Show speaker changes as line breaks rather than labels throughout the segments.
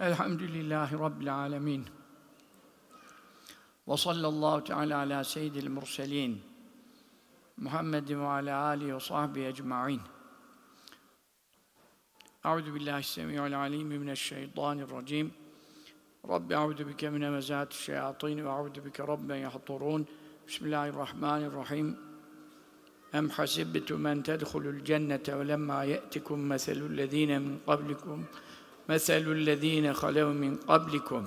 Elhamdülillahi Rabbil alemin. Ve sallallahu teala ala seyyidil murselin. Muhammedin ve ala alihi ve sahbihi ecma'in. Euzu billahi semiul alim mineşşeytanirracim. Rabbi euzu bike min hemezatiş şeyatin ve euzu bike rabben yahdurun. Bismillahirrahmanirrahim. Em hasibtum en tedhulul cennete ve lemma ye'tikum meselul lezine min qablikum meselul lezine halev min qablikum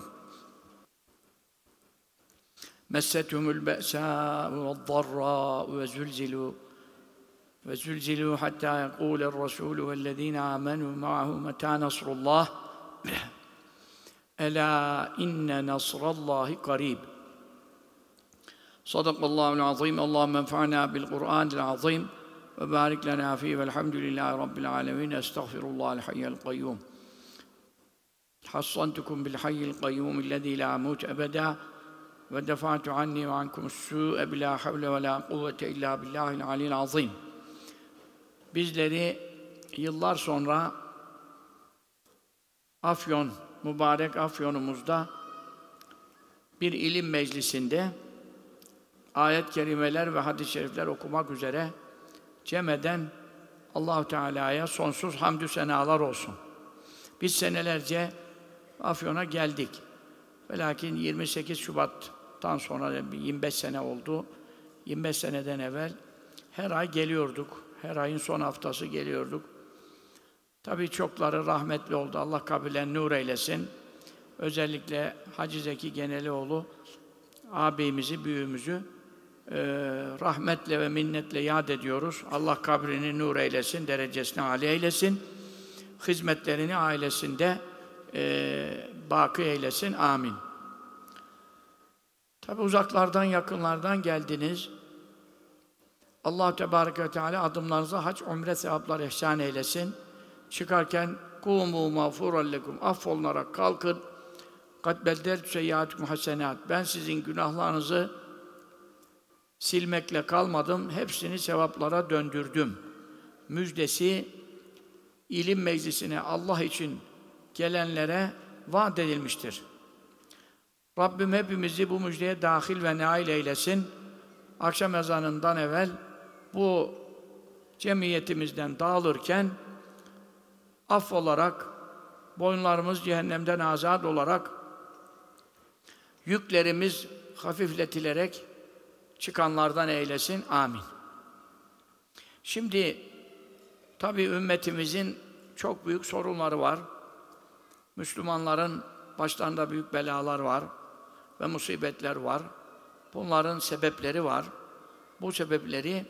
messetumul be'sâ'u ve'd-darrâ'u ve zulzilû وزلزلوا حتى يقول الرسول والذين آمنوا معه متى نصر الله؟ ألا إن نصر الله قريب. صدق الله العظيم. اللهم انفعنا بالقرآن العظيم. وبارك لنا فيه والحمد لله رب العالمين. أستغفر الله الحي القيوم. حصنتكم بالحي القيوم الذي لا أموت أبدا ودفعت عني وعنكم السوء بلا حول ولا قوة إلا بالله العلي العظيم bizleri yıllar sonra Afyon, mübarek Afyon'umuzda bir ilim meclisinde ayet-i kerimeler ve hadis-i şerifler okumak üzere cem eden Allahu Teala'ya sonsuz hamdü senalar olsun. Biz senelerce Afyon'a geldik. Ve lakin 28 Şubat'tan sonra 25 sene oldu. 25 seneden evvel her ay geliyorduk. Her ayın son haftası geliyorduk. Tabii çokları rahmetli oldu. Allah kabilen nur eylesin. Özellikle Hacı Zeki Genelioğlu ağabeyimizi, büyüğümüzü e, rahmetle ve minnetle yad ediyoruz. Allah kabrini nur eylesin, derecesini âli eylesin. Hizmetlerini ailesinde e, baki eylesin. Amin. Tabi uzaklardan, yakınlardan geldiniz. Allah Tebareke ve Teala adımlarınıza hac, umre sevaplar ihsan eylesin. Çıkarken kumu mağfuran lekum affolunarak kalkın. Kad beldel seyyiatikum hasenat. Ben sizin günahlarınızı silmekle kalmadım. Hepsini sevaplara döndürdüm. Müjdesi ilim meclisine Allah için gelenlere vaat edilmiştir. Rabbim hepimizi bu müjdeye dahil ve nail eylesin. Akşam ezanından evvel bu cemiyetimizden dağılırken af olarak boyunlarımız cehennemden azat olarak yüklerimiz hafifletilerek çıkanlardan eylesin. Amin. Şimdi tabi ümmetimizin çok büyük sorunları var. Müslümanların başlarında büyük belalar var ve musibetler var. Bunların sebepleri var. Bu sebepleri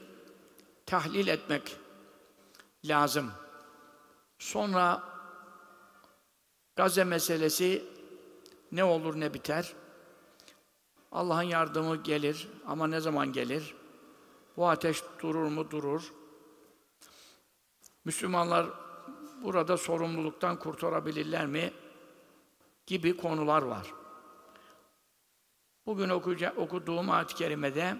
tahlil etmek lazım. Sonra Gazze meselesi ne olur ne biter. Allah'ın yardımı gelir ama ne zaman gelir? Bu ateş durur mu? Durur. Müslümanlar burada sorumluluktan kurtarabilirler mi? Gibi konular var. Bugün okuduğum ayet-i kerimede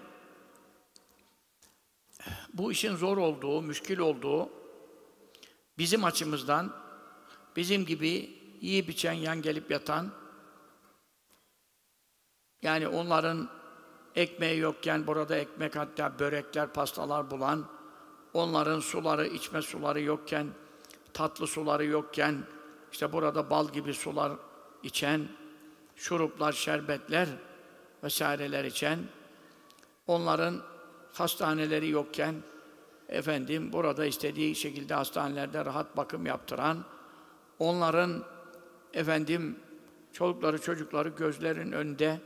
bu işin zor olduğu, müşkil olduğu bizim açımızdan bizim gibi iyi biçen, yan gelip yatan yani onların ekmeği yokken burada ekmek hatta börekler, pastalar bulan onların suları, içme suları yokken tatlı suları yokken işte burada bal gibi sular içen şuruplar, şerbetler vesaireler içen onların hastaneleri yokken efendim burada istediği şekilde hastanelerde rahat bakım yaptıran, onların efendim çocukları çocukları gözlerin önünde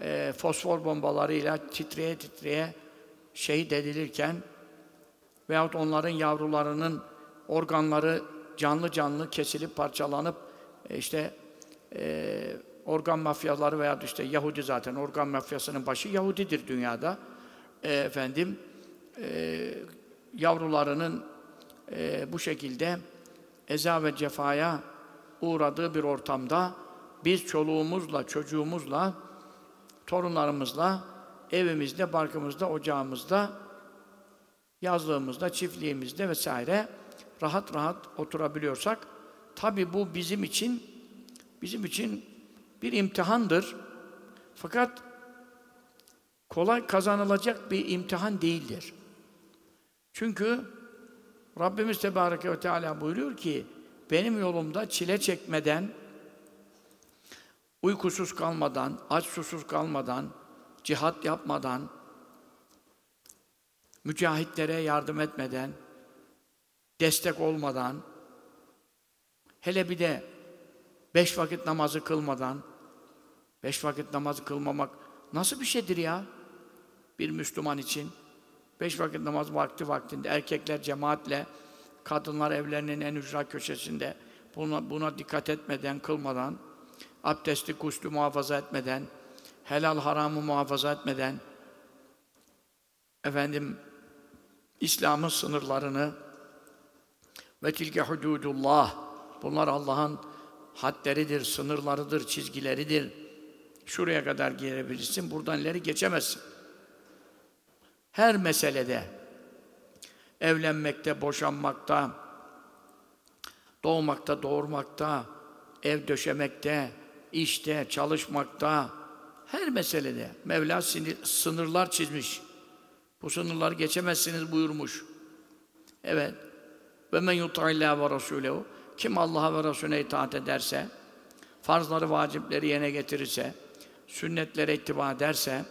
e, fosfor bombalarıyla titreye titreye şehit edilirken veyahut onların yavrularının organları canlı canlı kesilip parçalanıp e, işte e, organ mafyaları veya işte Yahudi zaten organ mafyasının başı Yahudidir dünyada. E, efendim e, yavrularının e, bu şekilde eza ve cefaya uğradığı bir ortamda biz çoluğumuzla, çocuğumuzla, torunlarımızla, evimizde, barkımızda, ocağımızda, yazlığımızda, çiftliğimizde vesaire rahat rahat oturabiliyorsak, tabi bu bizim için bizim için bir imtihandır. Fakat kolay kazanılacak bir imtihan değildir. Çünkü Rabbimiz Tebareke ve Teala buyuruyor ki benim yolumda çile çekmeden uykusuz kalmadan, aç susuz kalmadan, cihat yapmadan, mücahitlere yardım etmeden, destek olmadan, hele bir de beş vakit namazı kılmadan, beş vakit namazı kılmamak nasıl bir şeydir ya? Bir Müslüman için beş vakit namaz vakti vaktinde erkekler cemaatle, kadınlar evlerinin en ücra köşesinde buna, buna dikkat etmeden, kılmadan, abdesti, guslü muhafaza etmeden, helal haramı muhafaza etmeden, efendim, İslam'ın sınırlarını ve tilke hududullah, bunlar Allah'ın hadleridir, sınırlarıdır, çizgileridir. Şuraya kadar girebilirsin, buradan ileri geçemezsin. Her meselede, evlenmekte, boşanmakta, doğmakta, doğurmakta, ev döşemekte, işte, çalışmakta, her meselede Mevla sınırlar çizmiş. Bu sınırları geçemezsiniz buyurmuş. Evet. Ve men yuta'illâ ve rasûlehu kim Allah'a ve Resulüne itaat ederse, farzları, vacipleri yerine getirirse, sünnetlere ittiba ederse,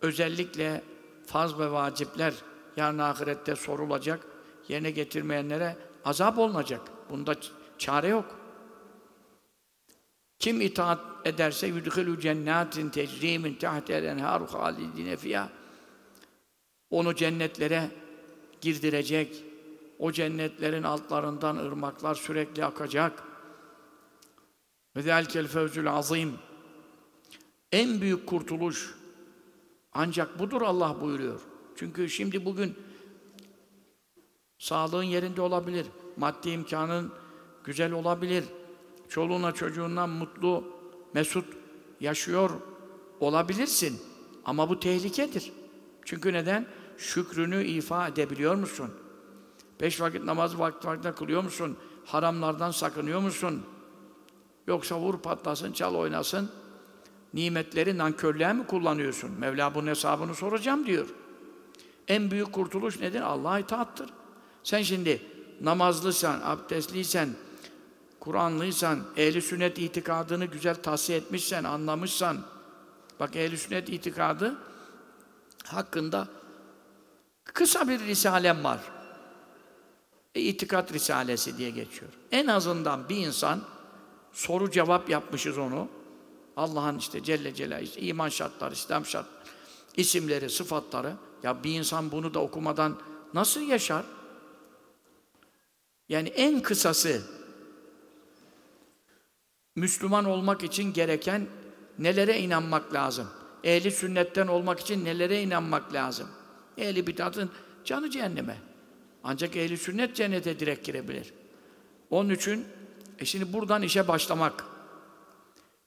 özellikle farz ve vacipler yarın ahirette sorulacak, yerine getirmeyenlere azap olunacak. Bunda çare yok. Kim itaat ederse yudhilü cennetin tecri min tahti'l enharu halidine fiha. Onu cennetlere girdirecek. O cennetlerin altlarından ırmaklar sürekli akacak. Ve zelkel fevzül azim. En büyük kurtuluş ancak budur Allah buyuruyor. Çünkü şimdi bugün sağlığın yerinde olabilir, maddi imkanın güzel olabilir, çoluğuna çocuğundan mutlu, mesut yaşıyor olabilirsin. Ama bu tehlikedir. Çünkü neden? Şükrünü ifa edebiliyor musun? Beş vakit namazı vakti vaktinde kılıyor musun? Haramlardan sakınıyor musun? Yoksa vur patlasın, çal oynasın. Nimetleri nankörlüğe mi kullanıyorsun? Mevla bunun hesabını soracağım diyor. En büyük kurtuluş nedir? Allah'a itaattır. Sen şimdi namazlıysan, abdestliysen, Kur'anlıysan, ehli sünnet itikadını güzel tahsiye etmişsen, anlamışsan, bak ehli sünnet itikadı hakkında kısa bir risalem var. E, itikat risalesi diye geçiyor. En azından bir insan soru cevap yapmışız onu. Allah'ın işte Celle Celaluhu işte iman şartları, İslam şartları, isimleri, sıfatları. Ya bir insan bunu da okumadan nasıl yaşar? Yani en kısası Müslüman olmak için gereken nelere inanmak lazım? Ehli sünnetten olmak için nelere inanmak lazım? Ehli bidatın canı cehenneme. Ancak ehli sünnet cennete direkt girebilir. Onun için e şimdi buradan işe başlamak.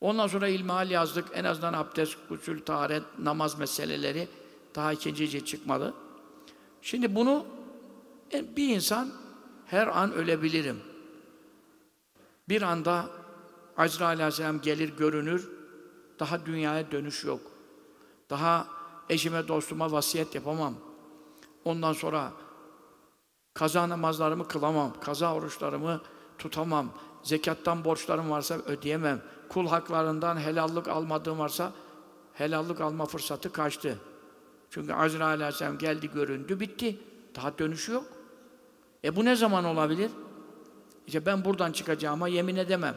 Ondan sonra ilmihal yazdık. En azından abdest, gusül, taharet, namaz meseleleri daha ikinci çıkmadı. Şimdi bunu e, bir insan her an ölebilirim. Bir anda Azrail Aleyhisselam gelir görünür, daha dünyaya dönüş yok. Daha eşime dostuma vasiyet yapamam. Ondan sonra kaza namazlarımı kılamam, kaza oruçlarımı tutamam, zekattan borçlarım varsa ödeyemem, kul haklarından helallik almadığım varsa helallik alma fırsatı kaçtı. Çünkü Azrail Aleyhisselam geldi, göründü, bitti. Daha dönüşü yok. E bu ne zaman olabilir? İşte ben buradan çıkacağıma yemin edemem.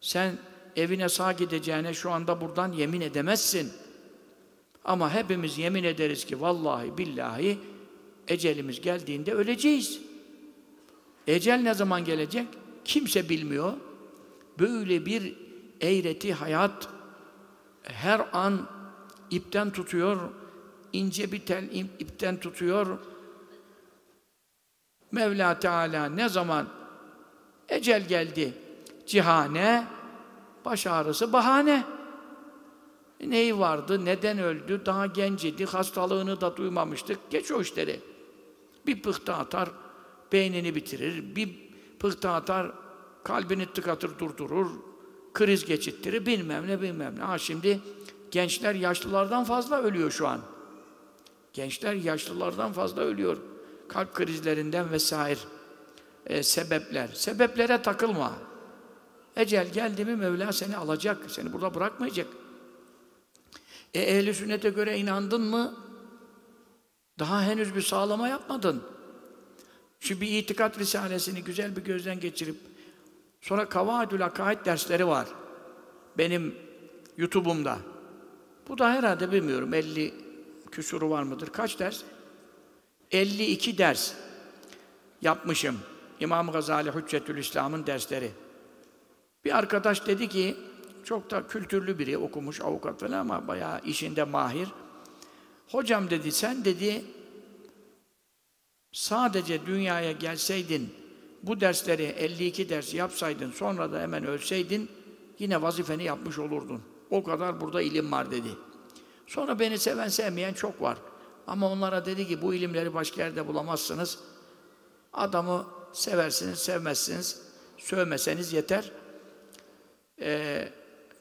Sen evine sağ gideceğine şu anda buradan yemin edemezsin. Ama hepimiz yemin ederiz ki vallahi billahi ecelimiz geldiğinde öleceğiz. Ecel ne zaman gelecek? Kimse bilmiyor. Böyle bir eğreti hayat her an ipten tutuyor, ince bir tel ipten tutuyor. Mevla Teala ne zaman ecel geldi, cihane, baş ağrısı bahane. Neyi vardı, neden öldü, daha genç idi, hastalığını da duymamıştık. Geç o işleri. Bir pıhtı atar, beynini bitirir, bir pıhtı atar, kalbini tıkatır durdurur, kriz geçittirir, bilmem ne bilmem ne. Ha şimdi gençler yaşlılardan fazla ölüyor şu an. Gençler yaşlılardan fazla ölüyor. Kalp krizlerinden vesaire e, sebepler. Sebeplere takılma. Ecel geldi mi Mevla seni alacak. Seni burada bırakmayacak. E ehli sünnete göre inandın mı? Daha henüz bir sağlama yapmadın. Şu bir itikat risalesini güzel bir gözden geçirip sonra Kavaidül Akaid dersleri var. Benim YouTube'umda. Bu da herhalde bilmiyorum 50 küsuru var mıdır? Kaç ders? 52 ders yapmışım. İmam Gazali Hüccetül İslam'ın dersleri. Bir arkadaş dedi ki, çok da kültürlü biri, okumuş, avukat falan ama bayağı işinde mahir. Hocam dedi, sen dedi, sadece dünyaya gelseydin, bu dersleri 52 ders yapsaydın, sonra da hemen ölseydin, yine vazifeni yapmış olurdun. O kadar burada ilim var dedi. Sonra beni seven sevmeyen çok var. Ama onlara dedi ki bu ilimleri başka yerde bulamazsınız. Adamı seversiniz, sevmezsiniz. Sövmeseniz yeter. Ee,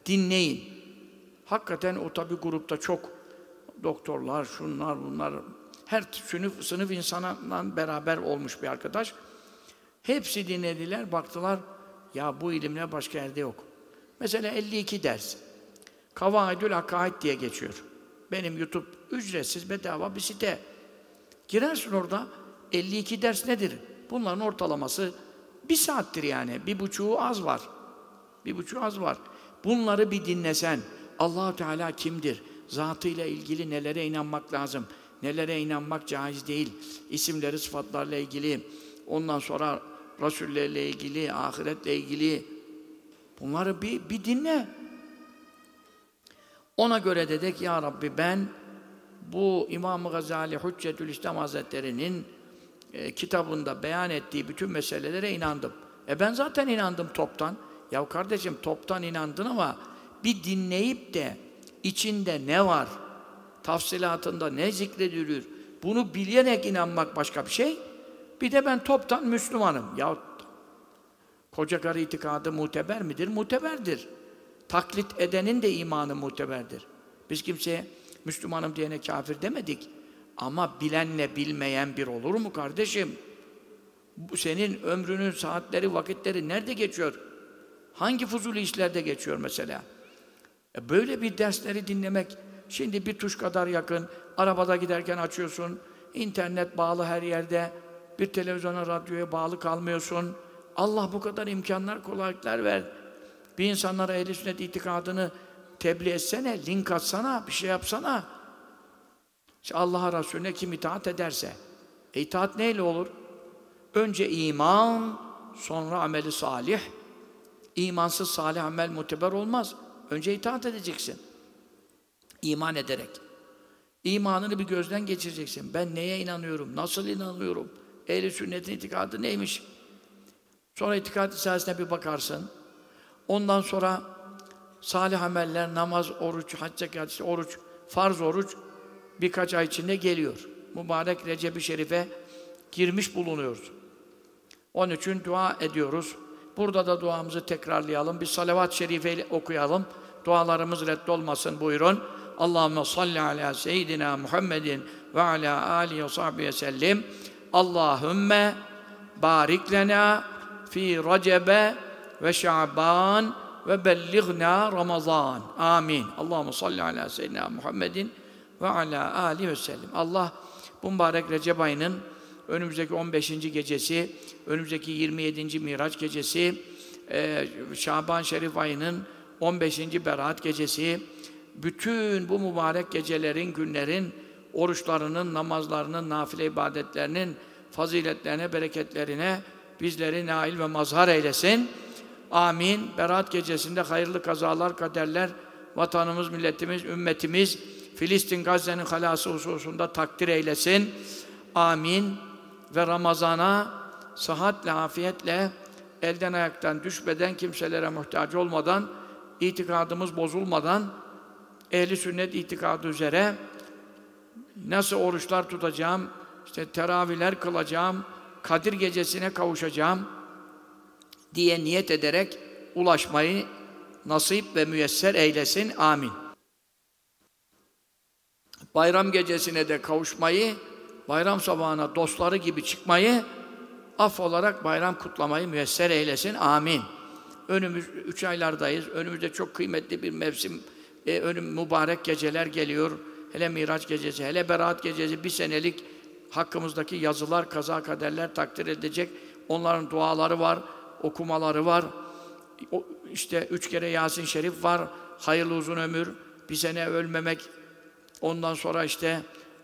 dinleyin. Hakikaten o tabi grupta çok doktorlar, şunlar, bunlar, her sınıf, sınıf insanla beraber olmuş bir arkadaş. Hepsi dinlediler, baktılar, ya bu ilimler başka yerde yok. Mesela 52 ders. Kavaidül Akaid diye geçiyor. Benim YouTube ücretsiz, bedava bir site. Girersin orada, 52 ders nedir? Bunların ortalaması bir saattir yani. Bir buçuğu az var. Bir buçuğu az var. Bunları bir dinlesen, allah Teala kimdir? Zatıyla ilgili nelere inanmak lazım? Nelere inanmak caiz değil? İsimleri, sıfatlarla ilgili, ondan sonra Resullerle ilgili, ahiretle ilgili bunları bir, bir dinle. Ona göre dedik ya Rabbi ben bu İmam-ı Gazali Hüccetül İslam Hazretleri'nin e, kitabında beyan ettiği bütün meselelere inandım. E ben zaten inandım toptan. Ya kardeşim toptan inandın ama bir dinleyip de içinde ne var? Tafsilatında ne zikrediliyor? Bunu bilerek inanmak başka bir şey. Bir de ben toptan Müslümanım. Ya koca karı itikadı muteber midir? Muteberdir. Taklit edenin de imanı muteberdir. Biz kimseye Müslümanım diyene kafir demedik. Ama bilenle bilmeyen bir olur mu kardeşim? Bu senin ömrünün saatleri, vakitleri nerede geçiyor? Hangi fuzuli işlerde geçiyor mesela? E böyle bir dersleri dinlemek, şimdi bir tuş kadar yakın, arabada giderken açıyorsun, internet bağlı her yerde, bir televizyona, radyoya bağlı kalmıyorsun. Allah bu kadar imkanlar, kolaylıklar ver. Bir insanlara ehl sünnet itikadını tebliğ etsene, link atsana, bir şey yapsana. İşte Allah'a Resulüne kim itaat ederse. E itaat neyle olur? Önce iman, sonra ameli salih. İmansız salih amel muteber olmaz. Önce itaat edeceksin. İman ederek. İmanını bir gözden geçireceksin. Ben neye inanıyorum? Nasıl inanıyorum? Ehl-i sünnetin itikadı neymiş? Sonra itikat içerisine bir bakarsın. Ondan sonra salih ameller, namaz, oruç, hac, zekat, oruç, farz oruç birkaç ay içinde geliyor. Mübarek Recep-i Şerif'e girmiş bulunuyoruz. Onun için dua ediyoruz. Burada da duamızı tekrarlayalım. Bir salavat-ı şerife okuyalım. Dualarımız reddolmasın buyurun. Allahumme salli ala seyyidina Muhammedin ve ala alihi ve sahbihi sellem. Allahümme barik lena fi Recebe ve Şaban ve bellighna Ramazan. Amin. Allahumme salli ala seyyidina Muhammedin ve ala alihi ve sellem. Allah bu mübarek Recep ayının önümüzdeki 15. gecesi, önümüzdeki 27. Miraç gecesi, Şaban Şerif ayının 15. Berat gecesi, bütün bu mübarek gecelerin, günlerin, oruçlarının, namazlarının, nafile ibadetlerinin faziletlerine, bereketlerine bizleri nail ve mazhar eylesin. Amin. Berat gecesinde hayırlı kazalar, kaderler, vatanımız, milletimiz, ümmetimiz, Filistin, Gazze'nin halası hususunda takdir eylesin. Amin. Ve Ramazan'a sıhhatle, afiyetle, elden ayaktan düşmeden, kimselere muhtaç olmadan, itikadımız bozulmadan, ehli sünnet itikadı üzere nasıl oruçlar tutacağım, işte teravihler kılacağım, Kadir gecesine kavuşacağım diye niyet ederek ulaşmayı nasip ve müyesser eylesin. Amin. Bayram gecesine de kavuşmayı, bayram sabahına dostları gibi çıkmayı, af olarak bayram kutlamayı müyesser eylesin. Amin. Önümüz üç aylardayız. Önümüzde çok kıymetli bir mevsim, e, önüm mübarek geceler geliyor. Hele Miraç gecesi, hele Berat gecesi bir senelik hakkımızdaki yazılar, kaza kaderler takdir edecek. Onların duaları var, okumaları var. O, işte üç kere Yasin Şerif var. Hayırlı uzun ömür, bir sene ölmemek. Ondan sonra işte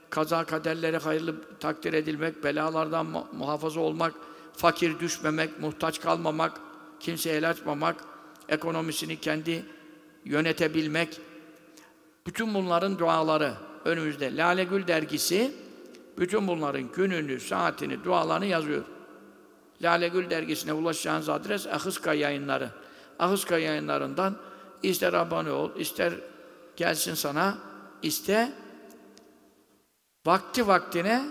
kaza kaderleri hayırlı takdir edilmek, belalardan muhafaza olmak, fakir düşmemek, muhtaç kalmamak, kimseye el açmamak, ekonomisini kendi yönetebilmek. Bütün bunların duaları önümüzde. Lale Gül dergisi bütün bunların gününü, saatini, dualarını yazıyor. Lale Gül dergisine ulaşacağınız adres Ahıska yayınları. Ahıska yayınlarından ister abone ol, ister gelsin sana, iste vakti vaktine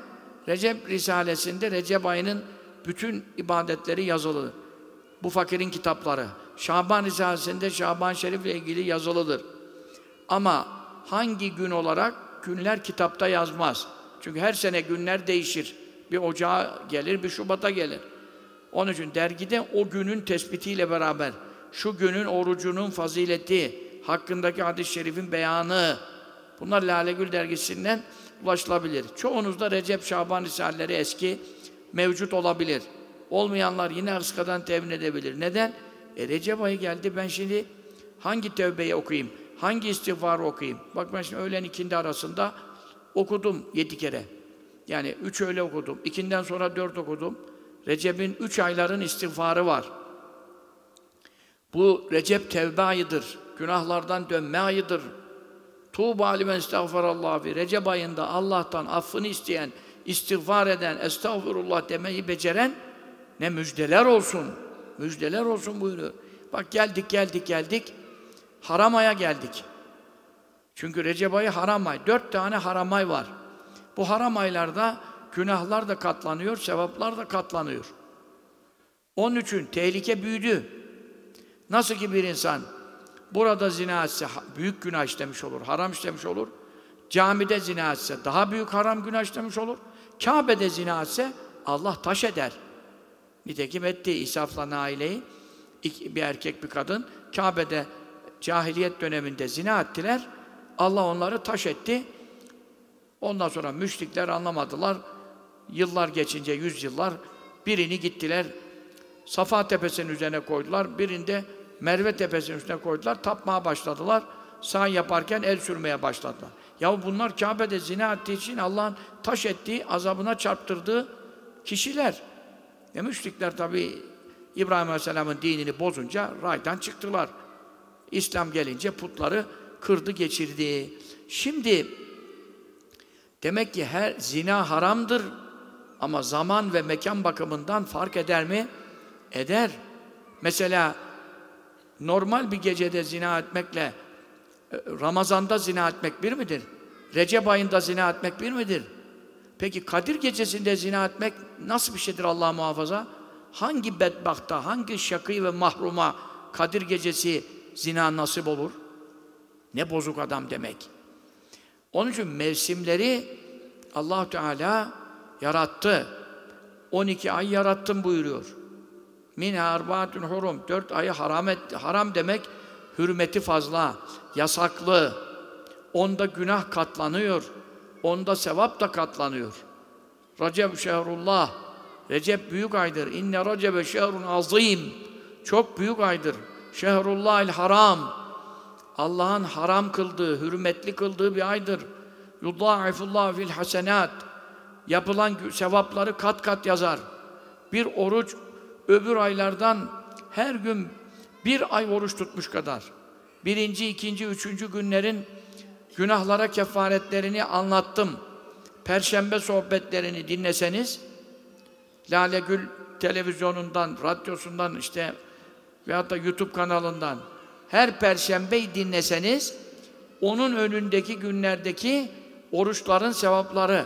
Recep Risalesi'nde Recep ayının bütün ibadetleri yazılı. Bu fakirin kitapları. Şaban Risalesi'nde Şaban Şerif ile ilgili yazılıdır. Ama hangi gün olarak günler kitapta yazmaz. Çünkü her sene günler değişir. Bir Ocağa gelir, bir Şubat'a gelir. Onun için dergide o günün tespitiyle beraber şu günün orucunun fazileti, hakkındaki hadis-i şerifin beyanı, bunlar Lale Gül dergisinden ulaşılabilir. Çoğunuzda Recep, Şaban Risaleleri eski mevcut olabilir. Olmayanlar yine Hırska'dan temin edebilir. Neden? E Recep ayı geldi, ben şimdi hangi tevbeyi okuyayım? Hangi istiğfarı okuyayım? Bak ben şimdi öğlen ikindi arasında okudum yedi kere. Yani üç öğle okudum. İkinden sonra dört okudum. Recep'in üç ayların istiğfarı var. Bu Recep tevbe ayıdır. Günahlardan dönme ayıdır. Tuğba limen estağfarallah fi. Recep ayında Allah'tan affını isteyen, istiğfar eden, estağfurullah demeyi beceren ne müjdeler olsun. Müjdeler olsun buyuruyor. Bak geldik geldik geldik. Haram aya geldik. Çünkü Recep ayı haram ay. Dört tane haram ay var. Bu haram aylarda günahlar da katlanıyor, sevaplar da katlanıyor. Onun için tehlike büyüdü. Nasıl ki bir insan burada zina etse büyük günah işlemiş olur, haram işlemiş olur. Camide zina etse daha büyük haram günah işlemiş olur. Kabe'de zina etse Allah taş eder. Nitekim etti İsaf'la Naile'yi bir erkek bir kadın Kabe'de cahiliyet döneminde zina ettiler. Allah onları taş etti. Ondan sonra müşrikler anlamadılar. Yıllar geçince, yüz yıllar birini gittiler Safa tepesinin üzerine koydular. Birinde Merve tepesinin üstüne koydular. Tapmaya başladılar. Sağ yaparken el sürmeye başladılar. Ya bunlar Kabe'de zina ettiği için Allah'ın taş ettiği, azabına çarptırdığı kişiler. E müşrikler tabi İbrahim Aleyhisselam'ın dinini bozunca raydan çıktılar. İslam gelince putları kırdı geçirdi. Şimdi demek ki her zina haramdır ama zaman ve mekan bakımından fark eder mi? Eder. Mesela normal bir gecede zina etmekle e, Ramazan'da zina etmek bir midir? Recep ayında zina etmek bir midir? Peki Kadir gecesinde zina etmek nasıl bir şeydir Allah muhafaza? Hangi bedbahta, hangi şakî ve mahruma Kadir gecesi zina nasip olur? Ne bozuk adam demek. Onun için mevsimleri allah Teala yarattı. 12 ay yarattım buyuruyor. Min arbaatun hurum. Dört ayı haram, et, haram demek hürmeti fazla, yasaklı. Onda günah katlanıyor. Onda sevap da katlanıyor. Recep şehrullah. Recep büyük aydır. İnne Recebe şehrun azim. Çok büyük aydır. Şehrullahil haram. Allah'ın haram kıldığı, hürmetli kıldığı bir aydır. Yudâifullah fil hasenat. Yapılan sevapları kat kat yazar. Bir oruç öbür aylardan her gün bir ay oruç tutmuş kadar. Birinci, ikinci, üçüncü günlerin günahlara kefaretlerini anlattım. Perşembe sohbetlerini dinleseniz, Lale Gül televizyonundan, radyosundan işte veyahut da YouTube kanalından her perşembeyi dinleseniz, onun önündeki günlerdeki oruçların sevapları,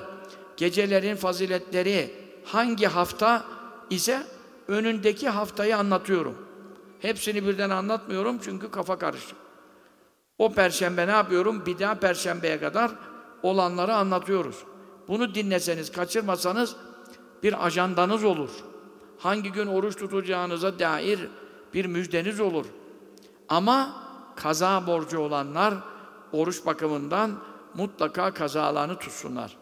gecelerin faziletleri hangi hafta ise önündeki haftayı anlatıyorum. Hepsini birden anlatmıyorum çünkü kafa karışık. O perşembe ne yapıyorum? Bir daha perşembeye kadar olanları anlatıyoruz. Bunu dinleseniz, kaçırmasanız bir ajandanız olur. Hangi gün oruç tutacağınıza dair bir müjdeniz olur. Ama kaza borcu olanlar oruç bakımından mutlaka kazalarını tutsunlar.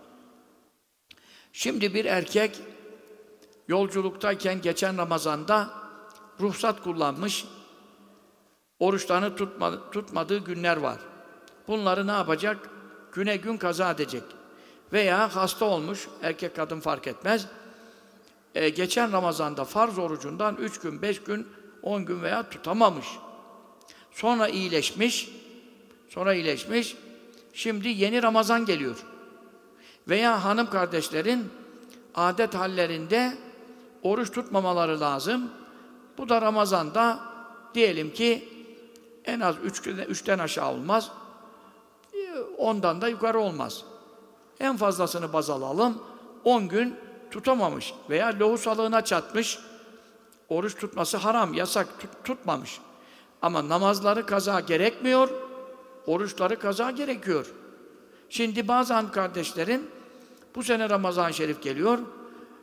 Şimdi bir erkek yolculuktayken geçen Ramazan'da ruhsat kullanmış, oruçlarını tutma, tutmadığı günler var. Bunları ne yapacak? Güne gün kaza edecek. Veya hasta olmuş, erkek kadın fark etmez. Ee, geçen Ramazan'da farz orucundan üç gün, beş gün, on gün veya tutamamış. Sonra iyileşmiş, sonra iyileşmiş. Şimdi yeni Ramazan geliyor. Veya hanım kardeşlerin adet hallerinde oruç tutmamaları lazım. Bu da Ramazan'da diyelim ki en az üç, üçten aşağı olmaz. Ondan da yukarı olmaz. En fazlasını baz alalım. On gün tutamamış veya lohusalığına çatmış. Oruç tutması haram, yasak, tut, tutmamış. Ama namazları kaza gerekmiyor, oruçları kaza gerekiyor. Şimdi bazı kardeşlerin bu sene Ramazan-ı Şerif geliyor.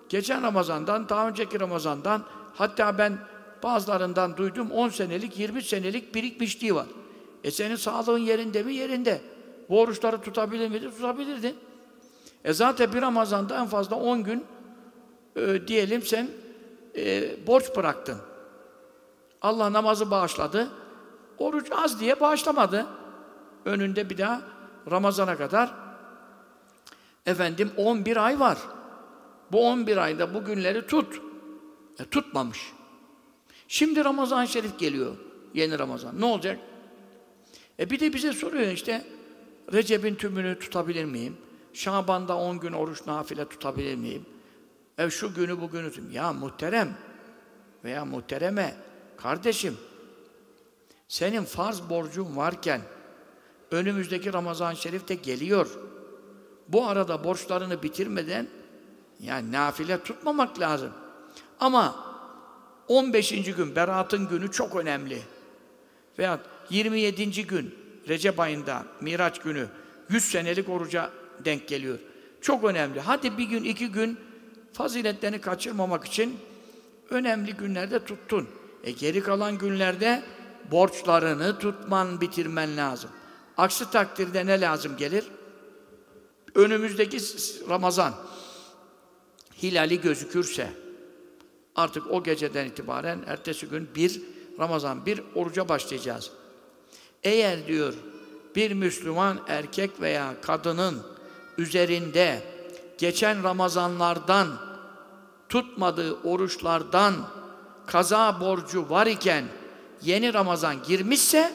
Geçen Ramazan'dan, daha önceki Ramazan'dan hatta ben bazılarından duydum 10 senelik, 20 senelik birikmişliği var. E senin sağlığın yerinde mi? Yerinde. Bu oruçları tutabilir miydi? Tutabilirdin. E zaten bir Ramazan'da en fazla 10 gün e, diyelim sen e, borç bıraktın. Allah namazı bağışladı. Oruç az diye bağışlamadı. Önünde bir daha Ramazan'a kadar efendim 11 ay var. Bu 11 ayda bu günleri tut. E, tutmamış. Şimdi Ramazan-ı Şerif geliyor. Yeni Ramazan. Ne olacak? E bir de bize soruyor işte Recep'in tümünü tutabilir miyim? Şaban'da 10 gün oruç nafile tutabilir miyim? E şu günü bugünü tüm. Ya muhterem veya muhtereme kardeşim senin farz borcun varken önümüzdeki Ramazan-ı Şerif de geliyor. Bu arada borçlarını bitirmeden yani nafile tutmamak lazım. Ama 15. gün Berat'ın günü çok önemli. Veya 27. gün Recep ayında Miraç günü 100 senelik oruca denk geliyor. Çok önemli. Hadi bir gün, iki gün faziletlerini kaçırmamak için önemli günlerde tuttun. E geri kalan günlerde borçlarını tutman, bitirmen lazım. Aksi takdirde ne lazım gelir? Önümüzdeki Ramazan hilali gözükürse artık o geceden itibaren ertesi gün bir Ramazan bir oruca başlayacağız. Eğer diyor bir Müslüman erkek veya kadının üzerinde geçen Ramazanlardan tutmadığı oruçlardan kaza borcu var iken yeni Ramazan girmişse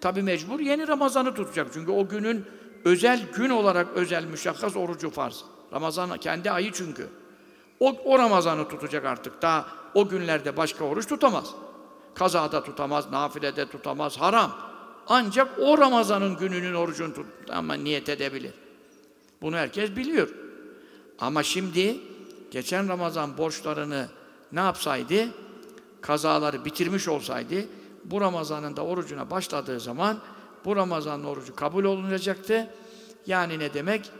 tabi mecbur yeni Ramazan'ı tutacak. Çünkü o günün özel gün olarak özel müşakkas orucu farz. Ramazan kendi ayı çünkü. O, o Ramazan'ı tutacak artık. Daha o günlerde başka oruç tutamaz. Kazada tutamaz, nafilede tutamaz, haram. Ancak o Ramazan'ın gününün orucunu tut ama niyet edebilir. Bunu herkes biliyor. Ama şimdi geçen Ramazan borçlarını ne yapsaydı? Kazaları bitirmiş olsaydı bu Ramazan'ın da orucuna başladığı zaman bu Ramazan'ın orucu kabul olunacaktı. Yani ne demek?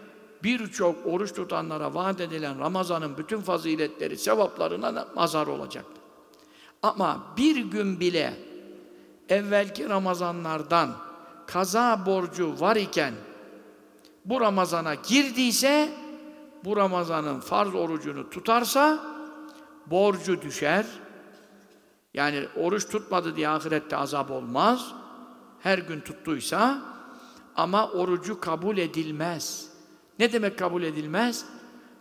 Birçok oruç tutanlara vaat edilen Ramazan'ın bütün faziletleri, sevaplarına mazar olacaktı. Ama bir gün bile evvelki Ramazanlardan kaza borcu var iken bu Ramazan'a girdiyse bu Ramazan'ın farz orucunu tutarsa borcu düşer. Yani oruç tutmadı diye ahirette azap olmaz. Her gün tuttuysa ama orucu kabul edilmez. Ne demek kabul edilmez?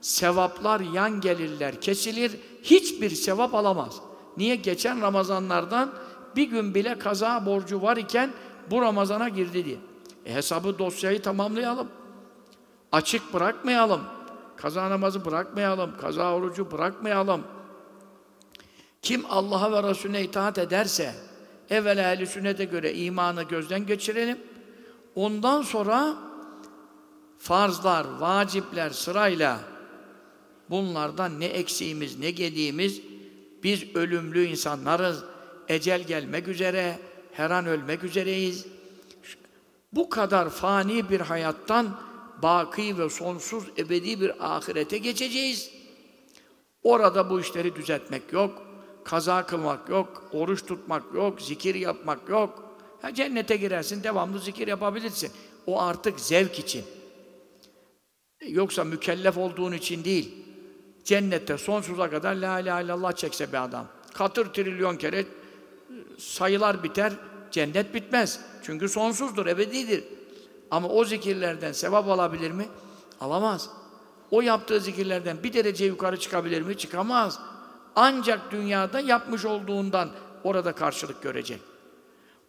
Sevaplar yan gelirler, kesilir. Hiçbir sevap alamaz. Niye? Geçen Ramazanlardan bir gün bile kaza borcu var iken bu Ramazan'a girdi diye. E hesabı dosyayı tamamlayalım. Açık bırakmayalım. Kaza namazı bırakmayalım. Kaza orucu bırakmayalım. Kim Allah'a ve Resulüne itaat ederse evvela ehl sünnete göre imanı gözden geçirelim. Ondan sonra farzlar, vacipler sırayla bunlardan ne eksiğimiz, ne gediğimiz biz ölümlü insanlarız. ecel gelmek üzere, her an ölmek üzereyiz. Bu kadar fani bir hayattan baki ve sonsuz ebedi bir ahirete geçeceğiz. Orada bu işleri düzeltmek yok, kaza kılmak yok, oruç tutmak yok, zikir yapmak yok. Ha, cennete girersin, devamlı zikir yapabilirsin. O artık zevk için. Yoksa mükellef olduğun için değil. Cennette sonsuza kadar la ilahe illallah çekse bir adam. Katır trilyon kere sayılar biter, cennet bitmez. Çünkü sonsuzdur, ebedidir. Ama o zikirlerden sevap alabilir mi? Alamaz. O yaptığı zikirlerden bir derece yukarı çıkabilir mi? Çıkamaz. Ancak dünyada yapmış olduğundan orada karşılık görecek.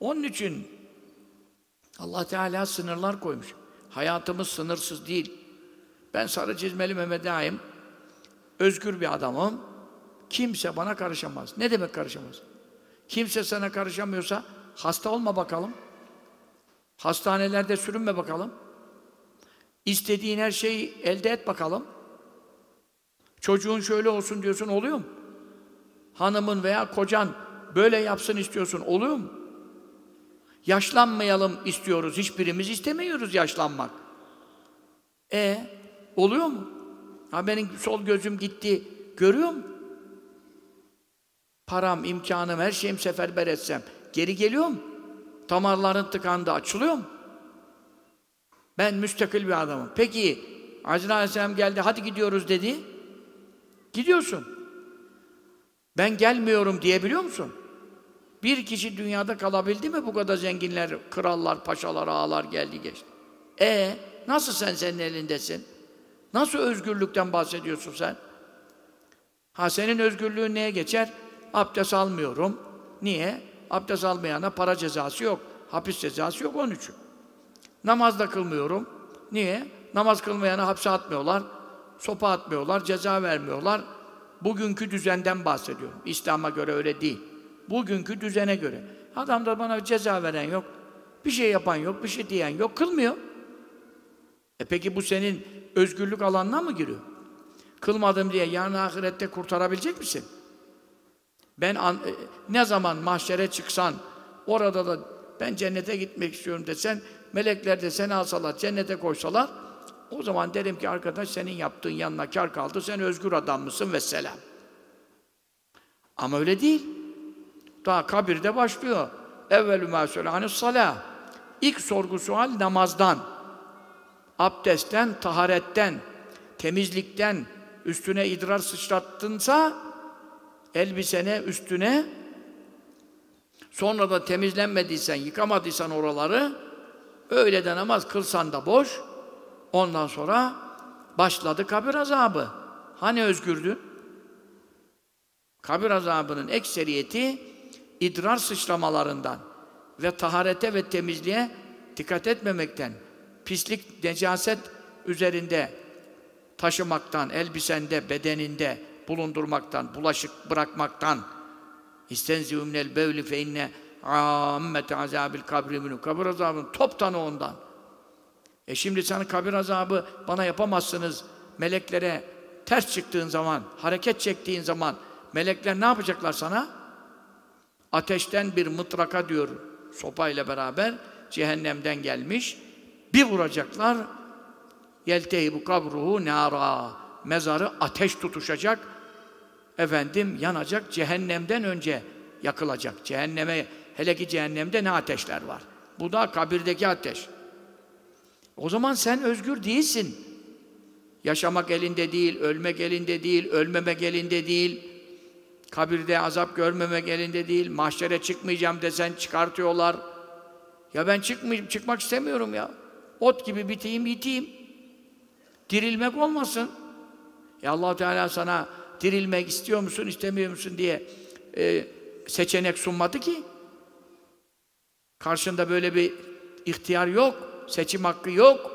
Onun için Allah Teala sınırlar koymuş. Hayatımız sınırsız değil. Ben sarı çizmeli Mehmet Ağa'yım. Özgür bir adamım. Kimse bana karışamaz. Ne demek karışamaz? Kimse sana karışamıyorsa hasta olma bakalım. Hastanelerde sürünme bakalım. İstediğin her şeyi elde et bakalım. Çocuğun şöyle olsun diyorsun, oluyor mu? Hanımın veya kocan böyle yapsın istiyorsun, oluyor mu? Yaşlanmayalım istiyoruz, hiçbirimiz istemiyoruz yaşlanmak. E oluyor mu? Ha benim sol gözüm gitti, görüyor mu? Param, imkanım, her şeyim seferber etsem, geri geliyor mu? Damarların tıkandı, açılıyor mu? Ben müstakil bir adamım. Peki, Azrail Aleyhisselam geldi, hadi gidiyoruz dedi. Gidiyorsun. Ben gelmiyorum diyebiliyor musun? Bir kişi dünyada kalabildi mi bu kadar zenginler, krallar, paşalar, ağalar geldi geçti. E nasıl sen senin elindesin? Nasıl özgürlükten bahsediyorsun sen? Ha senin özgürlüğün neye geçer? Abdest almıyorum. Niye? Abdest almayana para cezası yok. Hapis cezası yok onun için. Namaz da kılmıyorum. Niye? Namaz kılmayana hapse atmıyorlar. Sopa atmıyorlar, ceza vermiyorlar. Bugünkü düzenden bahsediyorum. İslam'a göre öyle değil. Bugünkü düzene göre. Adam da bana ceza veren yok. Bir şey yapan yok, bir şey diyen yok. Kılmıyor. E peki bu senin özgürlük alanına mı giriyor? Kılmadım diye yarın ahirette kurtarabilecek misin? Ben an, e, ne zaman mahşere çıksan, orada da ben cennete gitmek istiyorum desen, melekler de seni alsalar, cennete koysalar, o zaman derim ki arkadaş senin yaptığın yanına kar kaldı, sen özgür adam mısın ve selam. Ama öyle değil. Daha kabirde başlıyor. Evvelü mâ sölânis salâ. İlk sorgu sual namazdan, abdestten, taharetten, temizlikten, üstüne idrar sıçrattınsa elbisene, üstüne sonra da temizlenmediysen, yıkamadıysan oraları öyle de namaz kılsan da boş ondan sonra başladı kabir azabı. Hani özgürdün? Kabir azabının ekseriyeti idrar sıçramalarından ve taharete ve temizliğe dikkat etmemekten, pislik, necaset üzerinde taşımaktan, elbisende, bedeninde bulundurmaktan, bulaşık bırakmaktan İstenzivü minel bevli fe inne ammete azabil kabri minu. Kabir azabının toptanı ondan. E şimdi sana kabir azabı bana yapamazsınız. Meleklere ters çıktığın zaman, hareket çektiğin zaman melekler ne yapacaklar sana? Ateşten bir mıtraka diyor sopayla beraber cehennemden gelmiş. Bir vuracaklar. bu kabruhu nara. Mezarı ateş tutuşacak. Efendim yanacak. Cehennemden önce yakılacak. Cehenneme hele ki cehennemde ne ateşler var. Bu da kabirdeki ateş. O zaman sen özgür değilsin. Yaşamak elinde değil, ölmek elinde değil, ölmemek elinde değil. Kabirde azap görmemek elinde değil. Mahşere çıkmayacağım desen çıkartıyorlar. Ya ben çıkmayayım, çıkmak istemiyorum ya. Ot gibi biteyim, yiteyim. Dirilmek olmasın. Ya allah Teala sana dirilmek istiyor musun, istemiyor musun diye e, seçenek sunmadı ki. Karşında böyle bir ihtiyar yok, seçim hakkı yok.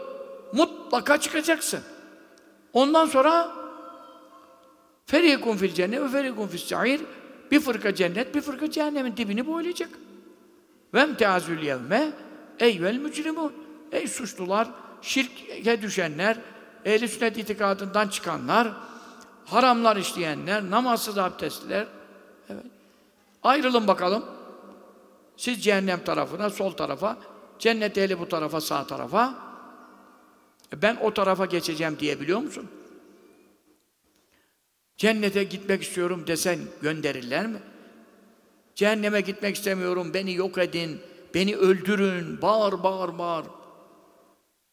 Mutlaka çıkacaksın. Ondan sonra ferikun fil cennet ve ferikun fis sa'ir bir fırka cennet, bir fırka cehennemin dibini boylayacak. Ve emteazül yevme eyvel mücrimun. Ey suçlular, şirke düşenler, ehl-i sünnet itikadından çıkanlar, haramlar işleyenler, namazsız abdestler. Evet. Ayrılın bakalım. Siz cehennem tarafına, sol tarafa, cennet ehli bu tarafa, sağ tarafa. E ben o tarafa geçeceğim diyebiliyor musun? Cennete gitmek istiyorum desen gönderirler mi? Cehenneme gitmek istemiyorum, beni yok edin, beni öldürün, bağır bağır bağır.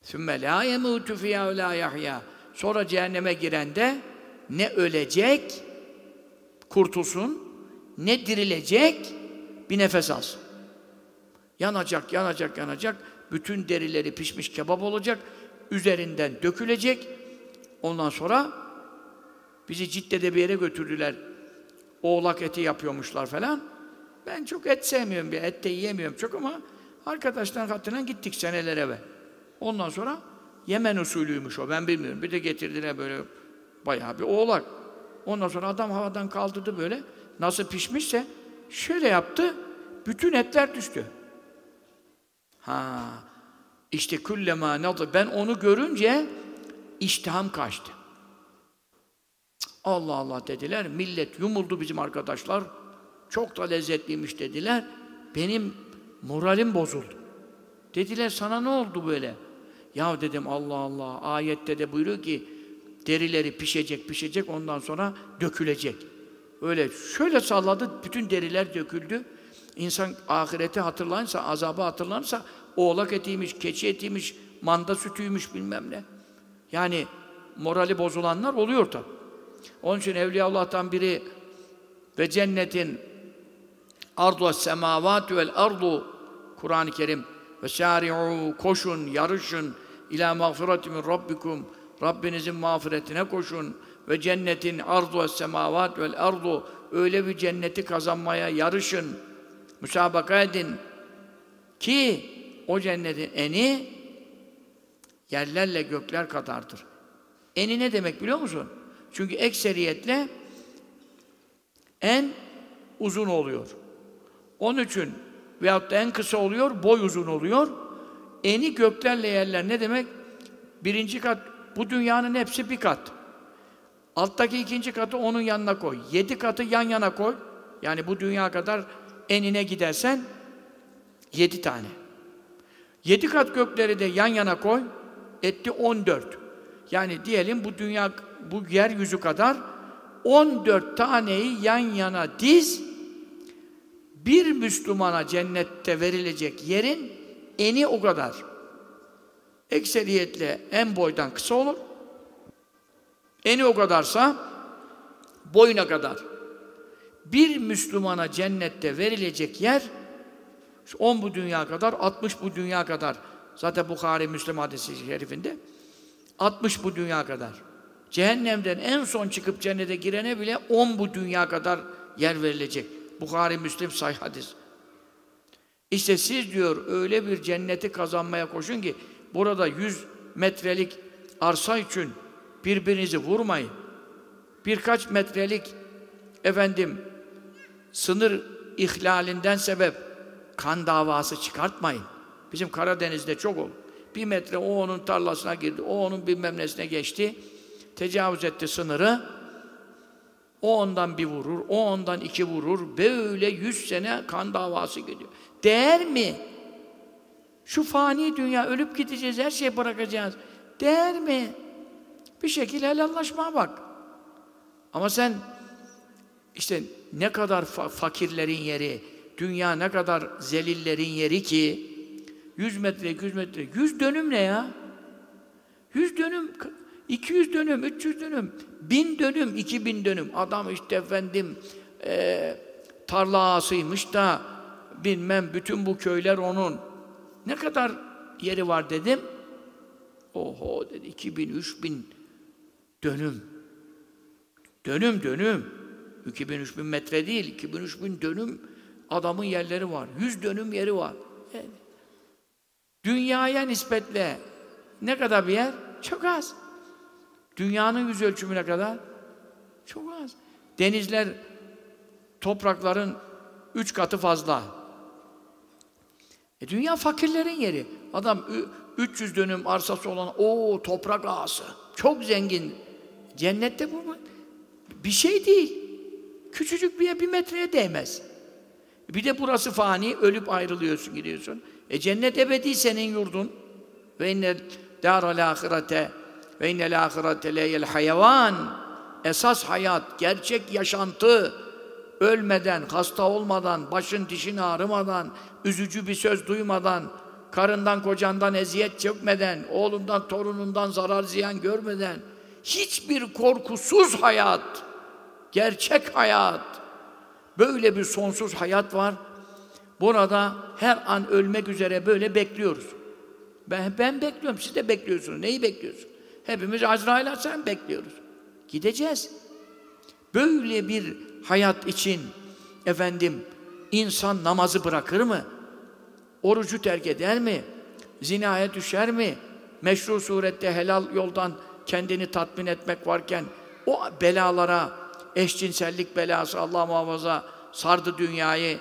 Sümme la yemutu fiyâ la yahya. Sonra cehenneme girende ne ölecek kurtulsun ne dirilecek bir nefes alsın. Yanacak, yanacak, yanacak. Bütün derileri pişmiş kebap olacak. Üzerinden dökülecek. Ondan sonra bizi Cidde'de bir yere götürdüler. Oğlak eti yapıyormuşlar falan. Ben çok et sevmiyorum, bir et de yiyemiyorum çok ama arkadaşlar hatırına gittik seneler evvel. Ondan sonra Yemen usulüymüş o, ben bilmiyorum. Bir de getirdiler böyle bayağı bir oğlak. Ondan sonra adam havadan kaldırdı böyle. Nasıl pişmişse şöyle yaptı, bütün etler düştü. Ha, işte kullema nadı. Ben onu görünce iştiham kaçtı. Allah Allah dediler. Millet yumuldu bizim arkadaşlar. Çok da lezzetliymiş dediler. Benim moralim bozuldu. Dediler sana ne oldu böyle? Ya dedim Allah Allah. Ayette de buyuruyor ki derileri pişecek pişecek ondan sonra dökülecek. Öyle şöyle salladı bütün deriler döküldü. İnsan ahireti hatırlanırsa, azabı hatırlanırsa oğlak etiymiş, keçi etiymiş, manda sütüymüş bilmem ne. Yani morali bozulanlar oluyor tabi. Onun için Evliyaullah'tan biri ve cennetin ardu semavatü vel ardu Kur'an-ı Kerim ve şari'u koşun, yarışın ila mağfireti min rabbikum Rabbinizin mağfiretine koşun ve cennetin ardu semavat vel ardu öyle bir cenneti kazanmaya yarışın, müsabaka edin ki o cennetin eni yerlerle gökler kadardır. Eni ne demek biliyor musun? Çünkü ekseriyetle en uzun oluyor. Onun için veyahut da en kısa oluyor, boy uzun oluyor. Eni göklerle yerler ne demek? Birinci kat, bu dünyanın hepsi bir kat. Alttaki ikinci katı onun yanına koy. Yedi katı yan yana koy. Yani bu dünya kadar enine gidersen yedi tane. Yedi kat gökleri de yan yana koy. Etti on dört. Yani diyelim bu dünya, bu yeryüzü kadar on dört taneyi yan yana diz. Bir Müslümana cennette verilecek yerin eni o kadar. Ekseriyetle en boydan kısa olur. Eni o kadarsa boyuna kadar. Bir Müslümana cennette verilecek yer 10 bu dünya kadar, 60 bu dünya kadar. Zaten Bukhari Müslim hadisi şerifinde 60 bu dünya kadar. Cehennemden en son çıkıp cennete girene bile 10 bu dünya kadar yer verilecek. Bukhari Müslim sahih hadis. İşte siz diyor öyle bir cenneti kazanmaya koşun ki burada 100 metrelik arsa için birbirinizi vurmayın. Birkaç metrelik efendim sınır ihlalinden sebep kan davası çıkartmayın. Bizim Karadeniz'de çok olur. Bir metre o onun tarlasına girdi, o onun bilmem nesine geçti, tecavüz etti sınırı. O ondan bir vurur, o ondan iki vurur. Böyle yüz sene kan davası gidiyor. Değer mi? Şu fani dünya, ölüp gideceğiz, her şeyi bırakacağız. Değer mi? Bir şekilde helallaşmaya bak. Ama sen işte ne kadar fa fakirlerin yeri, dünya ne kadar zelillerin yeri ki 100 metre, 200 metre, 100 dönüm ne ya? 100 dönüm, 200 dönüm, 300 dönüm, 1000 dönüm, 2000 dönüm. Adam işte efendim e, tarla ağasıymış da bilmem bütün bu köyler onun. Ne kadar yeri var dedim. Oho dedi 2000, 3000 dönüm. Dönüm dönüm. 2000 3000 metre değil, 2000 3000 dönüm adamın yerleri var. 100 dönüm yeri var. Yani, dünyaya nispetle ne kadar bir yer? Çok az. Dünyanın yüz ölçümüne kadar çok az. Denizler toprakların üç katı fazla. E dünya fakirlerin yeri. Adam 300 dönüm arsası olan o toprak ağası. Çok zengin. Cennette bu bir şey değil. Küçücük bir bir metreye değmez. Bir de burası fani, ölüp ayrılıyorsun, gidiyorsun. E cennet ebedi senin yurdun. Ve inne daral ahirete ve innel ahirete leyel hayvan. Esas hayat, gerçek yaşantı, ölmeden, hasta olmadan, başın dişin ağrımadan, üzücü bir söz duymadan, karından kocandan eziyet çekmeden, oğlundan torunundan zarar ziyan görmeden, hiçbir korkusuz hayat, gerçek hayat, böyle bir sonsuz hayat var. Burada her an ölmek üzere böyle bekliyoruz. Ben, ben bekliyorum, siz de bekliyorsunuz. Neyi bekliyorsun? Hepimiz Azrail Aleyhisselam bekliyoruz. Gideceğiz. Böyle bir hayat için efendim insan namazı bırakır mı? Orucu terk eder mi? Zinaya düşer mi? Meşru surette helal yoldan kendini tatmin etmek varken o belalara, eşcinsellik belası Allah muhafaza sardı dünyayı.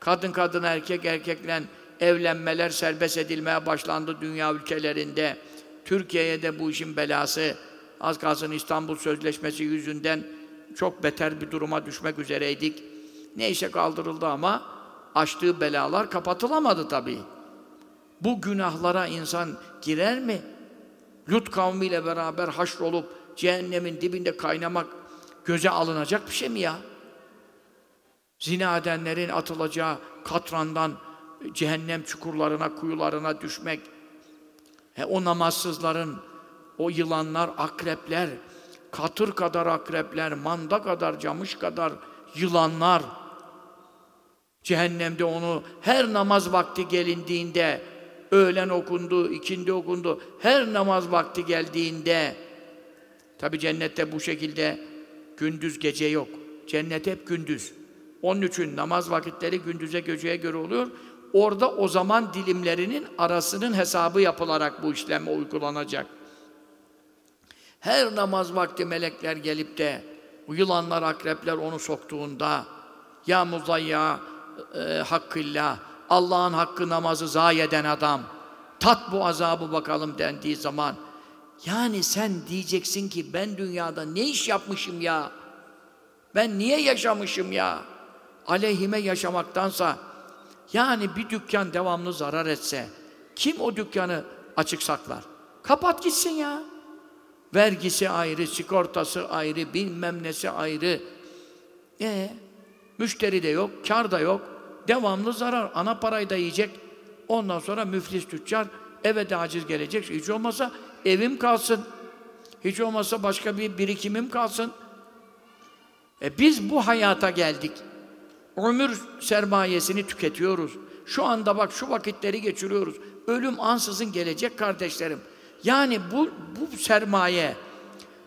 Kadın kadın erkek erkekle evlenmeler serbest edilmeye başlandı dünya ülkelerinde. Türkiye'ye de bu işin belası az kalsın İstanbul Sözleşmesi yüzünden çok beter bir duruma düşmek üzereydik. Neyse kaldırıldı ama açtığı belalar kapatılamadı tabii. Bu günahlara insan girer mi? Lut kavmiyle beraber haşrolup cehennemin dibinde kaynamak göze alınacak bir şey mi ya? Zina edenlerin atılacağı katrandan cehennem çukurlarına, kuyularına düşmek, he, o namazsızların, o yılanlar, akrepler, katır kadar akrepler, manda kadar, camış kadar yılanlar, cehennemde onu her namaz vakti gelindiğinde, öğlen okundu, ikindi okundu, her namaz vakti geldiğinde, tabi cennette bu şekilde gündüz gece yok. Cennet hep gündüz. Onun için namaz vakitleri gündüze geceye göre oluyor. Orada o zaman dilimlerinin arasının hesabı yapılarak bu işlem uygulanacak. Her namaz vakti melekler gelip de yılanlar, akrepler onu soktuğunda ya muzayya e, hakkıyla Allah'ın hakkı namazı zayi eden adam tat bu azabı bakalım dendiği zaman yani sen diyeceksin ki ben dünyada ne iş yapmışım ya? Ben niye yaşamışım ya? Aleyhime yaşamaktansa yani bir dükkan devamlı zarar etse kim o dükkanı açık saklar? Kapat gitsin ya. Vergisi ayrı, sigortası ayrı, bilmem nesi ayrı. E müşteri de yok, kar da yok. Devamlı zarar. Ana parayı da yiyecek. Ondan sonra müflis tüccar eve de aciz gelecek. Hiç olmazsa evim kalsın. Hiç olmazsa başka bir birikimim kalsın. E biz bu hayata geldik. Ömür sermayesini tüketiyoruz. Şu anda bak şu vakitleri geçiriyoruz. Ölüm ansızın gelecek kardeşlerim. Yani bu, bu sermaye,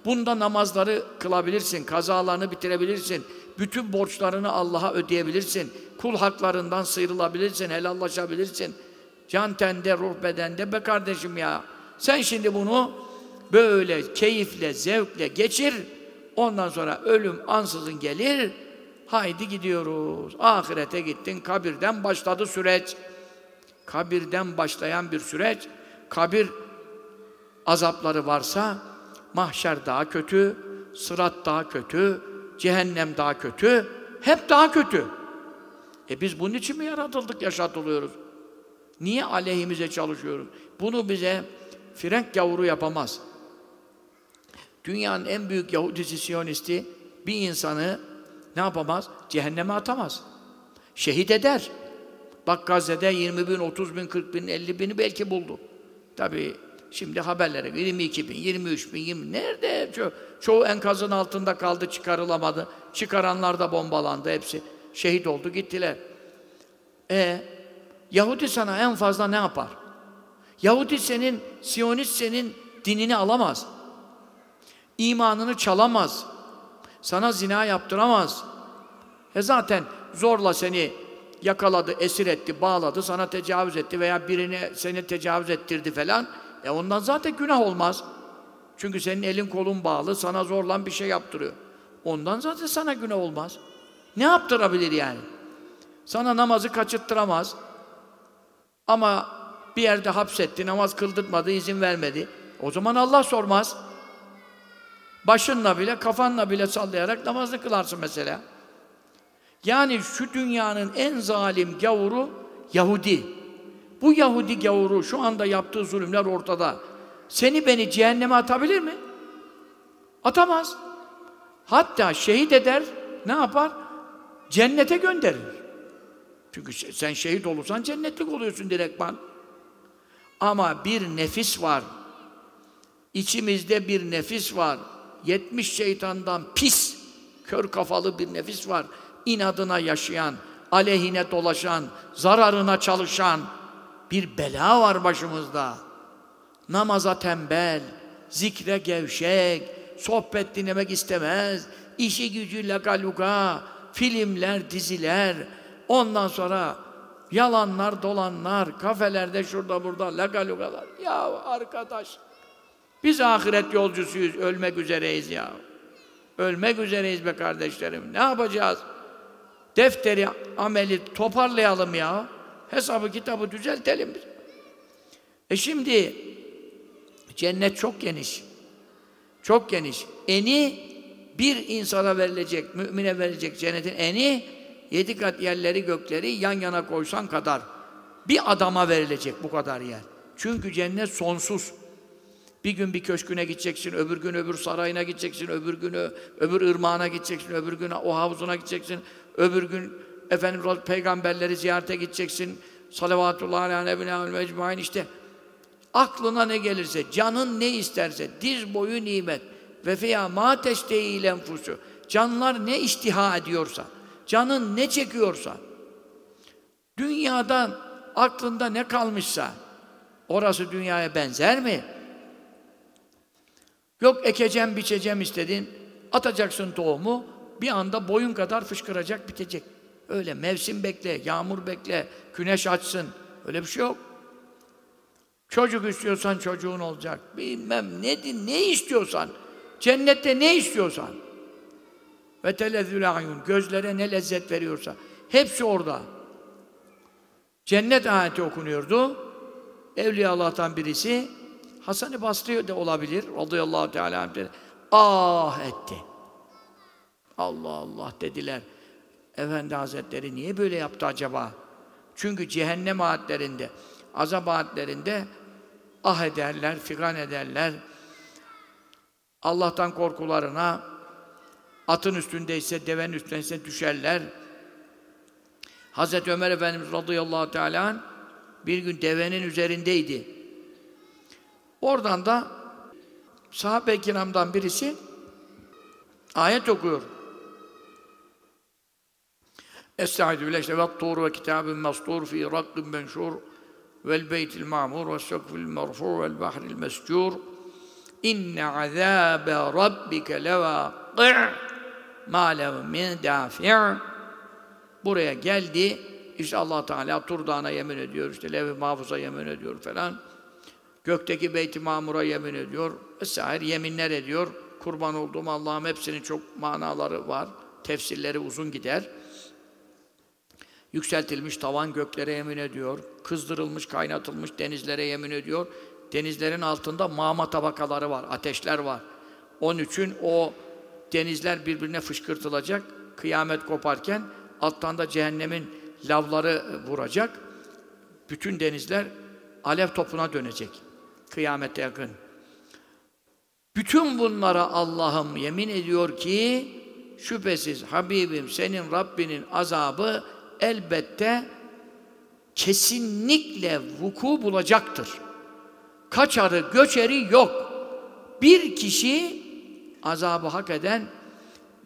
bunda namazları kılabilirsin, kazalarını bitirebilirsin, bütün borçlarını Allah'a ödeyebilirsin, kul haklarından sıyrılabilirsin, helallaşabilirsin. Can tende, ruh bedende be kardeşim ya. Sen şimdi bunu böyle keyifle, zevkle geçir. Ondan sonra ölüm ansızın gelir. Haydi gidiyoruz. Ahirete gittin. Kabirden başladı süreç. Kabirden başlayan bir süreç. Kabir azapları varsa mahşer daha kötü, sırat daha kötü, cehennem daha kötü, hep daha kötü. E biz bunun için mi yaratıldık, yaşatılıyoruz? Niye aleyhimize çalışıyoruz? Bunu bize frenk gavuru yapamaz. Dünyanın en büyük Yahudisi, Siyonisti bir insanı ne yapamaz? Cehenneme atamaz. Şehit eder. Bak Gazze'de 20 bin, 30 bin, 40 bin, 50 bini belki buldu. Tabii Şimdi haberlere 22 bin, 23 bin, 20 nerede? Ço çoğu enkazın altında kaldı, çıkarılamadı. Çıkaranlar da bombalandı hepsi. Şehit oldu, gittiler. E Yahudi sana en fazla ne yapar? Yahudi senin, Siyonist senin dinini alamaz. İmanını çalamaz. Sana zina yaptıramaz. E zaten zorla seni yakaladı, esir etti, bağladı, sana tecavüz etti veya birine seni tecavüz ettirdi falan. E ondan zaten günah olmaz. Çünkü senin elin kolun bağlı, sana zorlan bir şey yaptırıyor. Ondan zaten sana günah olmaz. Ne yaptırabilir yani? Sana namazı kaçırttıramaz. Ama bir yerde hapsetti, namaz kıldırtmadı, izin vermedi. O zaman Allah sormaz. Başınla bile, kafanla bile sallayarak namazını kılarsın mesela. Yani şu dünyanın en zalim gavuru Yahudi. Bu Yahudi gavuru şu anda yaptığı zulümler ortada. Seni beni cehenneme atabilir mi? Atamaz. Hatta şehit eder, ne yapar? Cennete gönderir. Çünkü sen şehit olursan cennetlik oluyorsun direktman. Ama bir nefis var. İçimizde bir nefis var. 70 şeytandan pis, kör kafalı bir nefis var. İnadına yaşayan, aleyhine dolaşan, zararına çalışan bir bela var başımızda. Namaza tembel, zikre gevşek, sohbet dinlemek istemez, işi gücü lagaluga, filmler, diziler, ondan sonra yalanlar, dolanlar, kafelerde şurada burada lagalugalar. Ya arkadaş, biz ahiret yolcusuyuz, ölmek üzereyiz ya. Ölmek üzereyiz be kardeşlerim. Ne yapacağız? Defteri, ameli toparlayalım ya. Hesabı, kitabı düzeltelim. E şimdi cennet çok geniş. Çok geniş. Eni bir insana verilecek, mümine verilecek cennetin eni yedi kat yerleri gökleri yan yana koysan kadar bir adama verilecek bu kadar yer. Çünkü cennet sonsuz. Bir gün bir köşküne gideceksin, öbür gün öbür sarayına gideceksin, öbür günü öbür ırmağına gideceksin, öbür gün o havuzuna gideceksin, öbür gün efendim peygamberleri ziyarete gideceksin. Salavatullah ala nebine mecmuain işte aklına ne gelirse, canın ne isterse, diz boyu nimet ve fiyâ mâ teşteî lenfusu canlar ne iştiha ediyorsa, canın ne çekiyorsa, dünyadan aklında ne kalmışsa, orası dünyaya benzer mi? Yok ekeceğim, biçeceğim istedin, atacaksın tohumu, bir anda boyun kadar fışkıracak, bitecek. Öyle mevsim bekle, yağmur bekle, güneş açsın. Öyle bir şey yok. Çocuk istiyorsan çocuğun olacak. Bilmem ne, ne istiyorsan. Cennette ne istiyorsan. Ve telezzül ayun. Gözlere ne lezzet veriyorsa. Hepsi orada. Cennet ayeti okunuyordu. Evliya Allah'tan birisi Hasan-ı Basri de olabilir. Radıyallahu teala ah etti. Allah Allah dediler. Efendi Hazretleri niye böyle yaptı acaba? Çünkü cehennem ayetlerinde, azap ayetlerinde ah ederler, figan ederler. Allah'tan korkularına, atın üstündeyse, devenin üstündeyse düşerler. Hazreti Ömer Efendimiz radıyallahu teala bir gün devenin üzerindeydi. Oradan da sahabe-i kiramdan birisi ayet okuyor. Estaizu billahi ve tur ve kitabın mastur fi rakkın menşur. Vel beytil ma'mur ve sekfil merfu vel bahril mescur. İnne azâbe rabbike levâqi' mâ lev min dâfi' buraya geldi. İşte Allah Teala Tur Dağı'na yemin ediyor işte Lev-i Mahfuz'a yemin ediyor falan. Gökteki Beyt-i Mamur'a yemin ediyor. Vesaire yeminler ediyor. Kurban olduğum Allah'ım hepsinin çok manaları var. Tefsirleri uzun gider Yükseltilmiş tavan göklere yemin ediyor. Kızdırılmış, kaynatılmış denizlere yemin ediyor. Denizlerin altında mağma tabakaları var, ateşler var. Onun için o denizler birbirine fışkırtılacak. Kıyamet koparken alttan da cehennemin lavları vuracak. Bütün denizler alev topuna dönecek. Kıyamete yakın. Bütün bunlara Allah'ım yemin ediyor ki şüphesiz Habibim senin Rabbinin azabı elbette kesinlikle vuku bulacaktır. Kaçarı, göçeri yok. Bir kişi azabı hak eden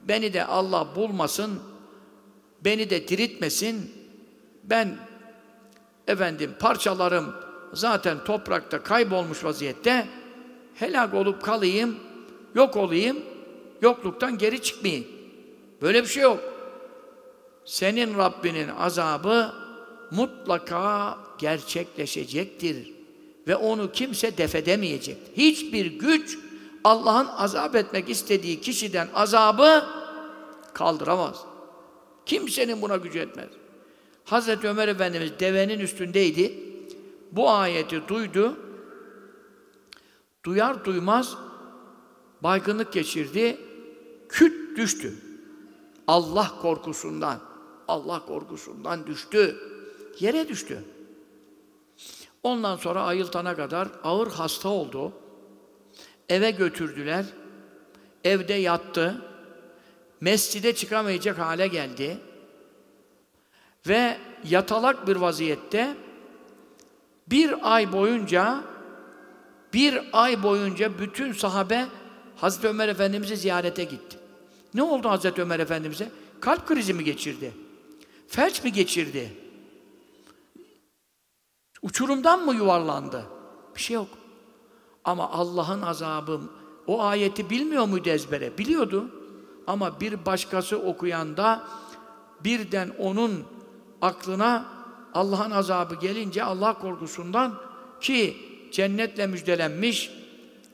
beni de Allah bulmasın, beni de diriltmesin. Ben efendim parçalarım zaten toprakta kaybolmuş vaziyette helak olup kalayım, yok olayım, yokluktan geri çıkmayayım. Böyle bir şey yok senin Rabbinin azabı mutlaka gerçekleşecektir. Ve onu kimse defedemeyecek. Hiçbir güç Allah'ın azap etmek istediği kişiden azabı kaldıramaz. Kimsenin buna gücü etmez. Hazreti Ömer Efendimiz devenin üstündeydi. Bu ayeti duydu. Duyar duymaz baygınlık geçirdi. Küt düştü. Allah korkusundan. Allah korkusundan düştü. Yere düştü. Ondan sonra ayıltana kadar ağır hasta oldu. Eve götürdüler. Evde yattı. Mescide çıkamayacak hale geldi. Ve yatalak bir vaziyette bir ay boyunca bir ay boyunca bütün sahabe Hazreti Ömer Efendimiz'i ziyarete gitti. Ne oldu Hazreti Ömer Efendimiz'e? Kalp krizi mi geçirdi? Felç mi geçirdi? Uçurumdan mı yuvarlandı? Bir şey yok. Ama Allah'ın azabı o ayeti bilmiyor muydu ezbere? Biliyordu. Ama bir başkası okuyanda birden onun aklına Allah'ın azabı gelince Allah korkusundan ki cennetle müjdelenmiş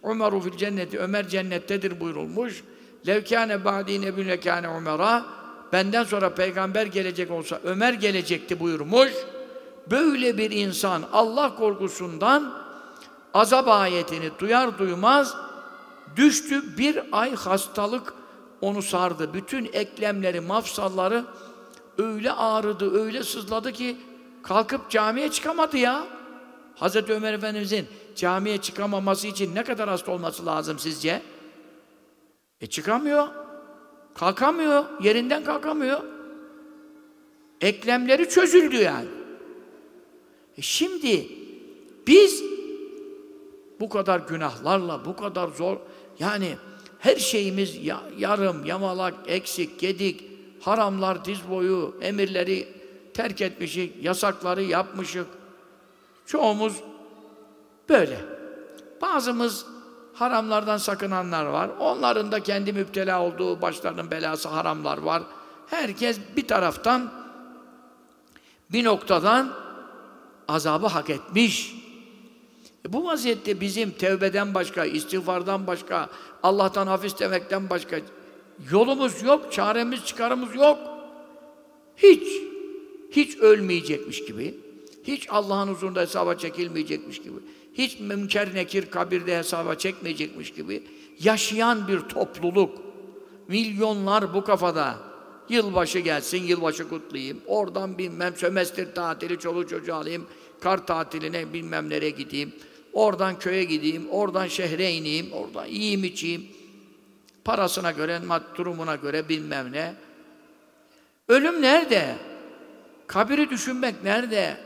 Ömer fil cenneti Ömer cennettedir buyurulmuş. Levkâne ba'dî nebîn lekâne Ömer'a benden sonra peygamber gelecek olsa Ömer gelecekti buyurmuş. Böyle bir insan Allah korkusundan azap ayetini duyar duymaz düştü bir ay hastalık onu sardı. Bütün eklemleri, mafsalları öyle ağrıdı, öyle sızladı ki kalkıp camiye çıkamadı ya. Hazreti Ömer Efendimizin camiye çıkamaması için ne kadar hasta olması lazım sizce? E çıkamıyor. Kalkamıyor. Yerinden kalkamıyor. Eklemleri çözüldü yani. E şimdi biz bu kadar günahlarla, bu kadar zor yani her şeyimiz ya, yarım, yamalak, eksik, gedik, haramlar diz boyu, emirleri terk etmişik, yasakları yapmışık. Çoğumuz böyle. Bazımız haramlardan sakınanlar var. Onların da kendi müptela olduğu başlarının belası haramlar var. Herkes bir taraftan bir noktadan azabı hak etmiş. E bu vaziyette bizim tevbeden başka, istiğfardan başka, Allah'tan hafif istemekten başka yolumuz yok, çaremiz, çıkarımız yok. Hiç, hiç ölmeyecekmiş gibi, hiç Allah'ın huzurunda hesaba çekilmeyecekmiş gibi, hiç münker nekir kabirde hesaba çekmeyecekmiş gibi yaşayan bir topluluk. Milyonlar bu kafada. Yılbaşı gelsin, yılbaşı kutlayayım. Oradan bilmem sömestr tatili, çoluk çocuğu alayım. Kar tatiline bilmem nereye gideyim. Oradan köye gideyim, oradan şehre ineyim, oradan yiyeyim içeyim. Parasına göre, durumuna göre bilmem ne. Ölüm nerede? Kabiri düşünmek nerede?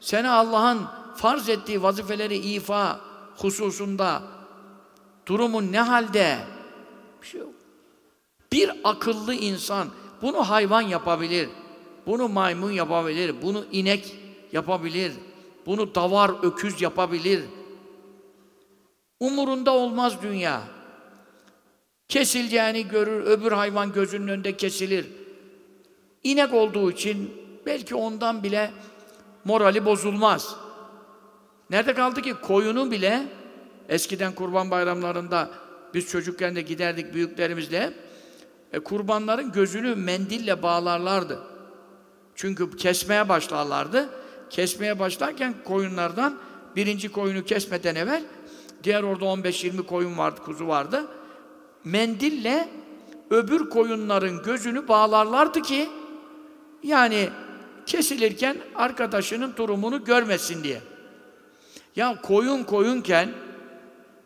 Seni Allah'ın farz ettiği vazifeleri ifa hususunda durumun ne halde? Bir şey yok. Bir akıllı insan bunu hayvan yapabilir. Bunu maymun yapabilir. Bunu inek yapabilir. Bunu davar, öküz yapabilir. Umurunda olmaz dünya. Kesileceğini görür, öbür hayvan gözünün önünde kesilir. İnek olduğu için belki ondan bile morali bozulmaz. Nerede kaldı ki koyunu bile eskiden kurban bayramlarında biz çocukken de giderdik büyüklerimizle e, kurbanların gözünü mendille bağlarlardı. Çünkü kesmeye başlarlardı. Kesmeye başlarken koyunlardan birinci koyunu kesmeden evvel diğer orada 15-20 koyun vardı, kuzu vardı. Mendille öbür koyunların gözünü bağlarlardı ki yani kesilirken arkadaşının durumunu görmesin diye. Ya koyun koyunken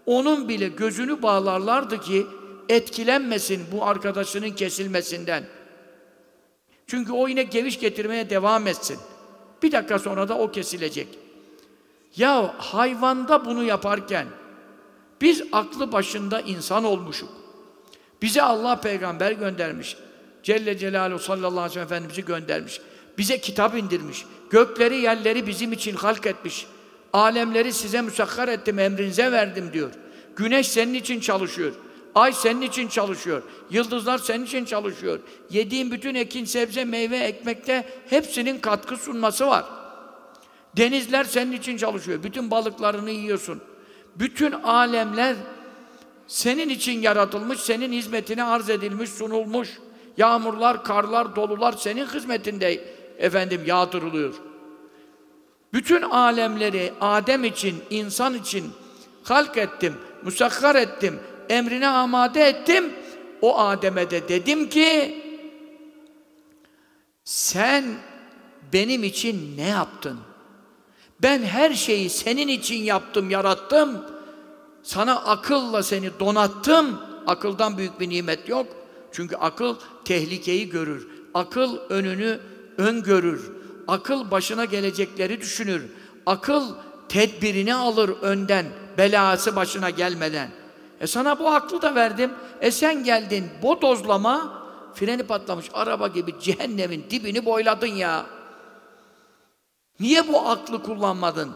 onun bile gözünü bağlarlardı ki etkilenmesin bu arkadaşının kesilmesinden. Çünkü o yine geviş getirmeye devam etsin. Bir dakika sonra da o kesilecek. Ya hayvanda bunu yaparken biz aklı başında insan olmuşuk. Bize Allah peygamber göndermiş. Celle Celaluhu sallallahu aleyhi ve sellem Efendimiz'i göndermiş. Bize kitap indirmiş. Gökleri yerleri bizim için halk etmiş. Alemleri size müsakkar ettim, emrinize verdim diyor. Güneş senin için çalışıyor. Ay senin için çalışıyor. Yıldızlar senin için çalışıyor. Yediğin bütün ekin, sebze, meyve, ekmekte hepsinin katkı sunması var. Denizler senin için çalışıyor. Bütün balıklarını yiyorsun. Bütün alemler senin için yaratılmış, senin hizmetine arz edilmiş, sunulmuş. Yağmurlar, karlar, dolular senin hizmetinde efendim yağdırılıyor. Bütün alemleri Adem için, insan için halk ettim, musakkar ettim, emrine amade ettim. O Adem'e de dedim ki sen benim için ne yaptın? Ben her şeyi senin için yaptım, yarattım. Sana akılla seni donattım. Akıldan büyük bir nimet yok. Çünkü akıl tehlikeyi görür. Akıl önünü öngörür. Akıl başına gelecekleri düşünür. Akıl tedbirini alır önden, belası başına gelmeden. E sana bu aklı da verdim. E sen geldin bodozlama, freni patlamış araba gibi cehennemin dibini boyladın ya. Niye bu aklı kullanmadın?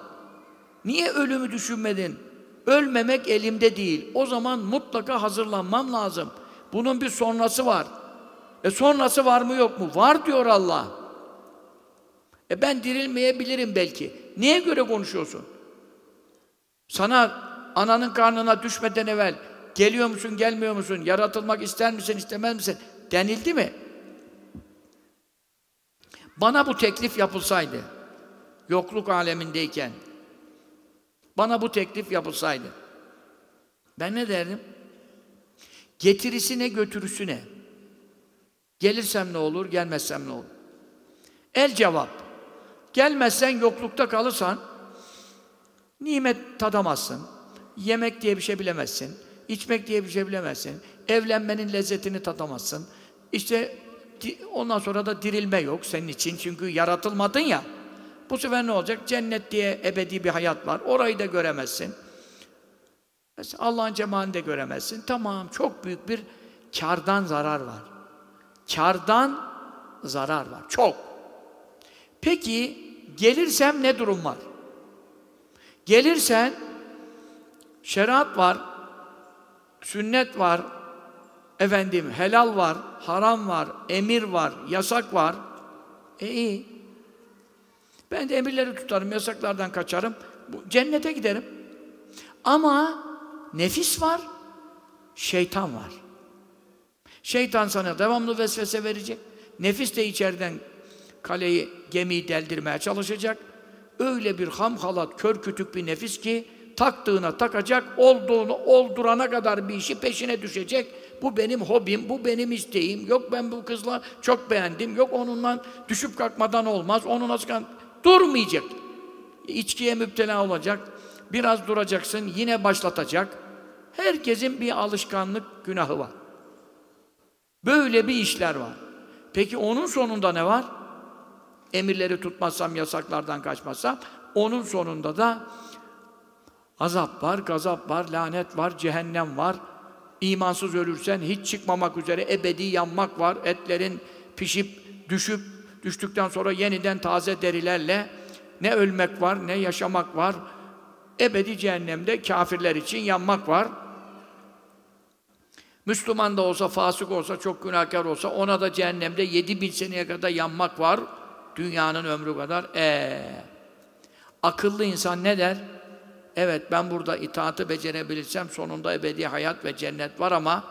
Niye ölümü düşünmedin? Ölmemek elimde değil. O zaman mutlaka hazırlanmam lazım. Bunun bir sonrası var. E sonrası var mı yok mu? Var diyor Allah. E ben dirilmeyebilirim belki. Neye göre konuşuyorsun? Sana ananın karnına düşmeden evvel geliyor musun, gelmiyor musun, yaratılmak ister misin, istemez misin denildi mi? Bana bu teklif yapılsaydı, yokluk alemindeyken, bana bu teklif yapılsaydı, ben ne derdim? Getirisi ne, götürüsü ne? Gelirsem ne olur, gelmezsem ne olur? El cevap. Gelmezsen, yoklukta kalırsan, nimet tadamazsın. Yemek diye bir şey bilemezsin. içmek diye bir şey bilemezsin. Evlenmenin lezzetini tadamazsın. İşte ondan sonra da dirilme yok senin için. Çünkü yaratılmadın ya. Bu sefer ne olacak? Cennet diye ebedi bir hayat var. Orayı da göremezsin. Allah'ın cemalini de göremezsin. Tamam, çok büyük bir kardan zarar var. Kardan zarar var. Çok. Peki, gelirsem ne durum var? Gelirsen, şeriat var, sünnet var, efendim helal var, haram var, emir var, yasak var. E iyi. Ben de emirleri tutarım, yasaklardan kaçarım. Cennete giderim. Ama nefis var, şeytan var. Şeytan sana devamlı vesvese verecek. Nefis de içeriden kaleyi, gemiyi deldirmeye çalışacak. Öyle bir ham halat, kör kütük bir nefis ki taktığına takacak, olduğunu oldurana kadar bir işi peşine düşecek. Bu benim hobim, bu benim isteğim. Yok ben bu kızla çok beğendim. Yok onunla düşüp kalkmadan olmaz. Onu nasıl durmayacak. İçkiye müptela olacak. Biraz duracaksın, yine başlatacak. Herkesin bir alışkanlık günahı var. Böyle bir işler var. Peki onun sonunda ne var? Emirleri tutmazsam, yasaklardan kaçmazsam, onun sonunda da azap var, gazap var, lanet var, cehennem var. İmansız ölürsen hiç çıkmamak üzere ebedi yanmak var. Etlerin pişip, düşüp, düştükten sonra yeniden taze derilerle ne ölmek var, ne yaşamak var. Ebedi cehennemde kafirler için yanmak var. Müslüman da olsa, fasık olsa, çok günahkar olsa ona da cehennemde yedi bin seneye kadar yanmak var. Dünyanın ömrü kadar. Ee, akıllı insan ne der? Evet ben burada itaatı becerebilirsem sonunda ebedi hayat ve cennet var ama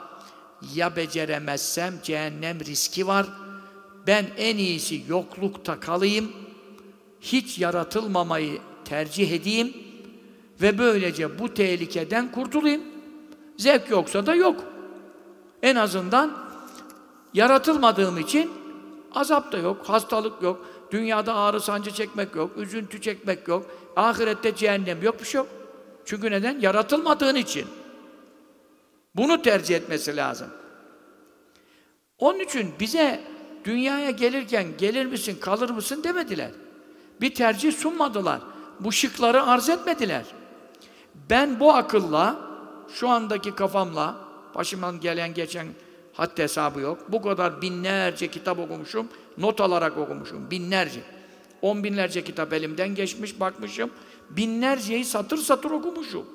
ya beceremezsem cehennem riski var. Ben en iyisi yoklukta kalayım. Hiç yaratılmamayı tercih edeyim ve böylece bu tehlikeden kurtulayım. Zevk yoksa da yok. En azından yaratılmadığım için azap da yok, hastalık yok, dünyada ağrı sancı çekmek yok, üzüntü çekmek yok, ahirette cehennem yok bir şey yok. Çünkü neden? Yaratılmadığın için. Bunu tercih etmesi lazım. Onun için bize dünyaya gelirken gelir misin, kalır mısın demediler. Bir tercih sunmadılar. Bu şıkları arz etmediler. Ben bu akılla, şu andaki kafamla, başımdan gelen geçen haddi hesabı yok. Bu kadar binlerce kitap okumuşum, not alarak okumuşum, binlerce. On binlerce kitap elimden geçmiş, bakmışım. Binlerceyi satır satır okumuşum.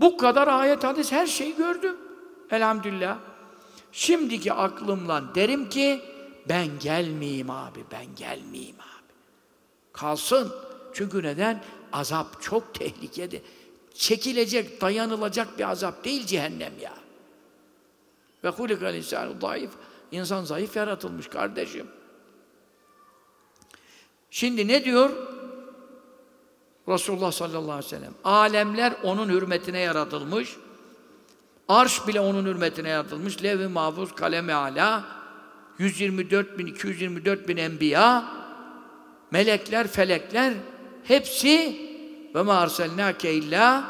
Bu kadar ayet, hadis, her şeyi gördüm. Elhamdülillah. Şimdiki aklımla derim ki, ben gelmeyeyim abi, ben gelmeyeyim abi. Kalsın. Çünkü neden? Azap çok tehlikeli. Çekilecek, dayanılacak bir azap değil cehennem ya. Ve hulikal insanu zayıf. İnsan zayıf yaratılmış kardeşim. Şimdi ne diyor? Resulullah sallallahu aleyhi ve sellem. Alemler onun hürmetine yaratılmış. Arş bile onun hürmetine yaratılmış. Lev-i mahfuz, kalem-i ala. 124 bin, 224 bin enbiya, melekler, felekler, hepsi ve ma arselnâke illâ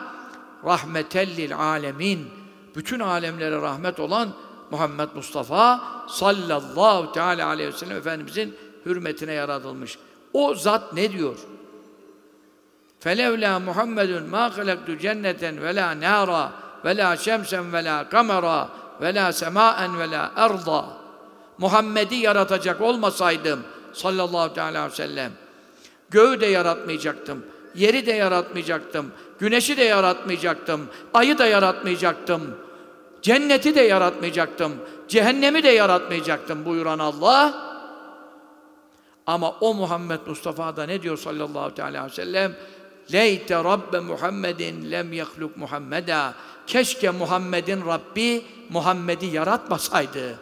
rahmetellil alemin. Bütün alemlere rahmet olan Muhammed Mustafa sallallahu teala aleyhi ve sellem Efendimizin hürmetine yaratılmış. O zat ne diyor? Felevla Muhammedun ma halaktu cenneten ve la nara ve la şemsen ve la kamera ve la semaen ve la erda. Muhammed'i yaratacak olmasaydım sallallahu aleyhi ve sellem göğü de yaratmayacaktım, yeri de yaratmayacaktım, güneşi de yaratmayacaktım, ayı da yaratmayacaktım.'' Cenneti de yaratmayacaktım, cehennemi de yaratmayacaktım buyuran Allah. Ama o Muhammed Mustafa da ne diyor sallallahu aleyhi ve sellem? Leyte Rabbe Muhammedin lem yahluk Muhammeda. Keşke Muhammed'in Rabbi Muhammed'i yaratmasaydı.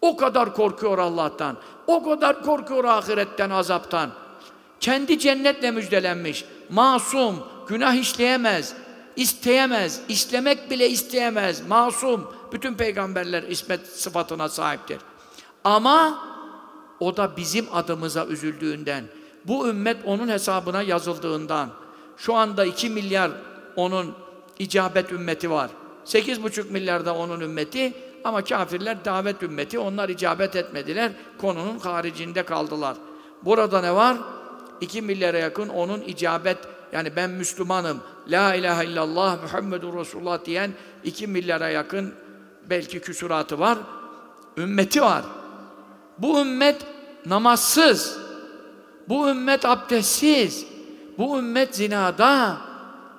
O kadar korkuyor Allah'tan. O kadar korkuyor ahiretten, azaptan. Kendi cennetle müjdelenmiş. Masum, günah işleyemez, isteyemez, istemek bile isteyemez. Masum. Bütün peygamberler ismet sıfatına sahiptir. Ama o da bizim adımıza üzüldüğünden, bu ümmet onun hesabına yazıldığından, şu anda 2 milyar onun icabet ümmeti var. 8,5 milyar da onun ümmeti ama kafirler davet ümmeti. Onlar icabet etmediler. Konunun haricinde kaldılar. Burada ne var? 2 milyara yakın onun icabet yani ben Müslümanım, La ilahe illallah, Muhammedur Resulullah diyen 2 milyara yakın belki küsuratı var. Ümmeti var. Bu ümmet namazsız. Bu ümmet abdestsiz. Bu ümmet zinada.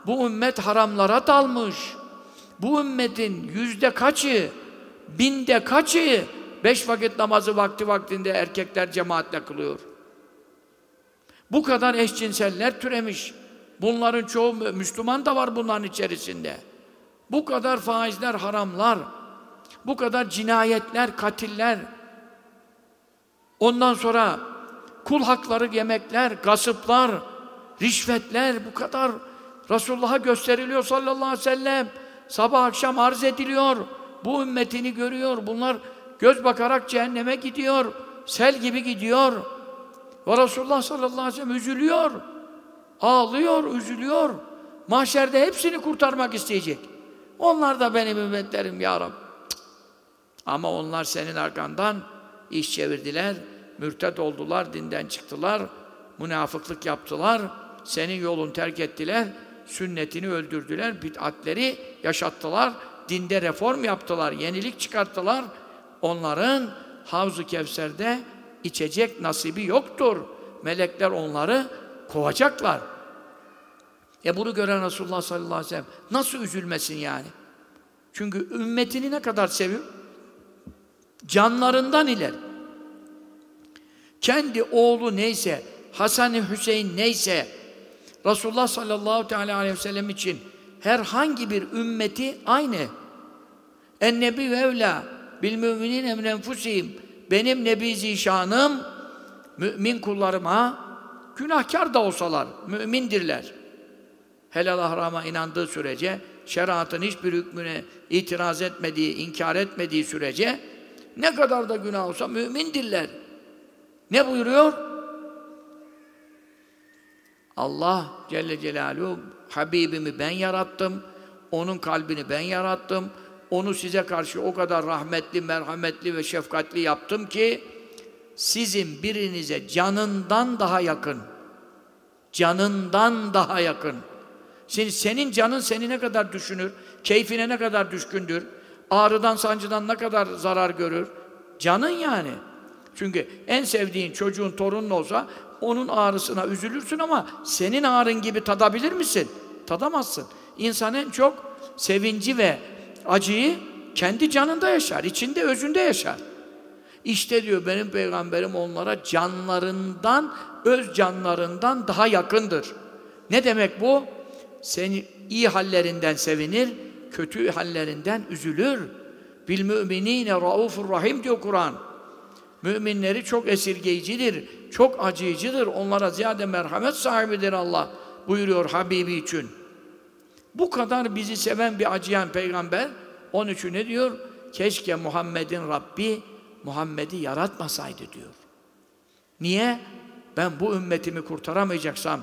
Bu ümmet haramlara dalmış. Bu ümmetin yüzde kaçı, binde kaçı beş vakit namazı vakti vaktinde erkekler cemaatle kılıyor. Bu kadar eşcinseller türemiş. Bunların çoğu Müslüman da var bunların içerisinde. Bu kadar faizler, haramlar, bu kadar cinayetler, katiller, ondan sonra kul hakları yemekler, gasıplar, rişvetler bu kadar Resulullah'a gösteriliyor sallallahu aleyhi ve sellem. Sabah akşam arz ediliyor. Bu ümmetini görüyor. Bunlar göz bakarak cehenneme gidiyor. Sel gibi gidiyor. Ve Resulullah sallallahu aleyhi ve sellem üzülüyor. Ağlıyor, üzülüyor. Mahşerde hepsini kurtarmak isteyecek. Onlar da benim ümmetlerim ya Rab. Ama onlar senin arkandan iş çevirdiler, mürted oldular, dinden çıktılar, münafıklık yaptılar, senin yolun terk ettiler, sünnetini öldürdüler, bid'atleri yaşattılar, dinde reform yaptılar, yenilik çıkarttılar. Onların Havz-ı Kevser'de içecek nasibi yoktur. Melekler onları kovacaklar. E bunu gören Resulullah sallallahu aleyhi ve sellem nasıl üzülmesin yani? Çünkü ümmetini ne kadar seviyor? Canlarından iler. Kendi oğlu neyse, Hasan-ı Hüseyin neyse, Resulullah sallallahu teala aleyhi ve sellem için herhangi bir ümmeti aynı. En-nebi ve evla bil müminin emren enfusihim. Benim nebi zişanım mümin kullarıma günahkar da olsalar mümindirler. Helal harama inandığı sürece şeriatın hiçbir hükmüne itiraz etmediği, inkar etmediği sürece ne kadar da günah olsa mümindirler. Ne buyuruyor? Allah Celle Celaluhu Habibimi ben yarattım. Onun kalbini ben yarattım. Onu size karşı o kadar rahmetli, merhametli ve şefkatli yaptım ki sizin birinize canından daha yakın. Canından daha yakın. Şimdi senin canın seni ne kadar düşünür? Keyfine ne kadar düşkündür? Ağrıdan, sancıdan ne kadar zarar görür? Canın yani. Çünkü en sevdiğin çocuğun, torunun olsa onun ağrısına üzülürsün ama senin ağrın gibi tadabilir misin? Tadamazsın. İnsan en çok sevinci ve acıyı kendi canında yaşar, içinde, özünde yaşar. İşte diyor benim peygamberim onlara canlarından, öz canlarından daha yakındır. Ne demek bu? Seni iyi hallerinden sevinir, kötü hallerinden üzülür. Bil müminine raufur rahim diyor Kur'an. Müminleri çok esirgeyicidir, çok acıyıcıdır. Onlara ziyade merhamet sahibidir Allah buyuruyor Habibi için. Bu kadar bizi seven bir acıyan peygamber onun için ne diyor? Keşke Muhammed'in Rabbi Muhammed'i yaratmasaydı diyor. Niye? Ben bu ümmetimi kurtaramayacaksam,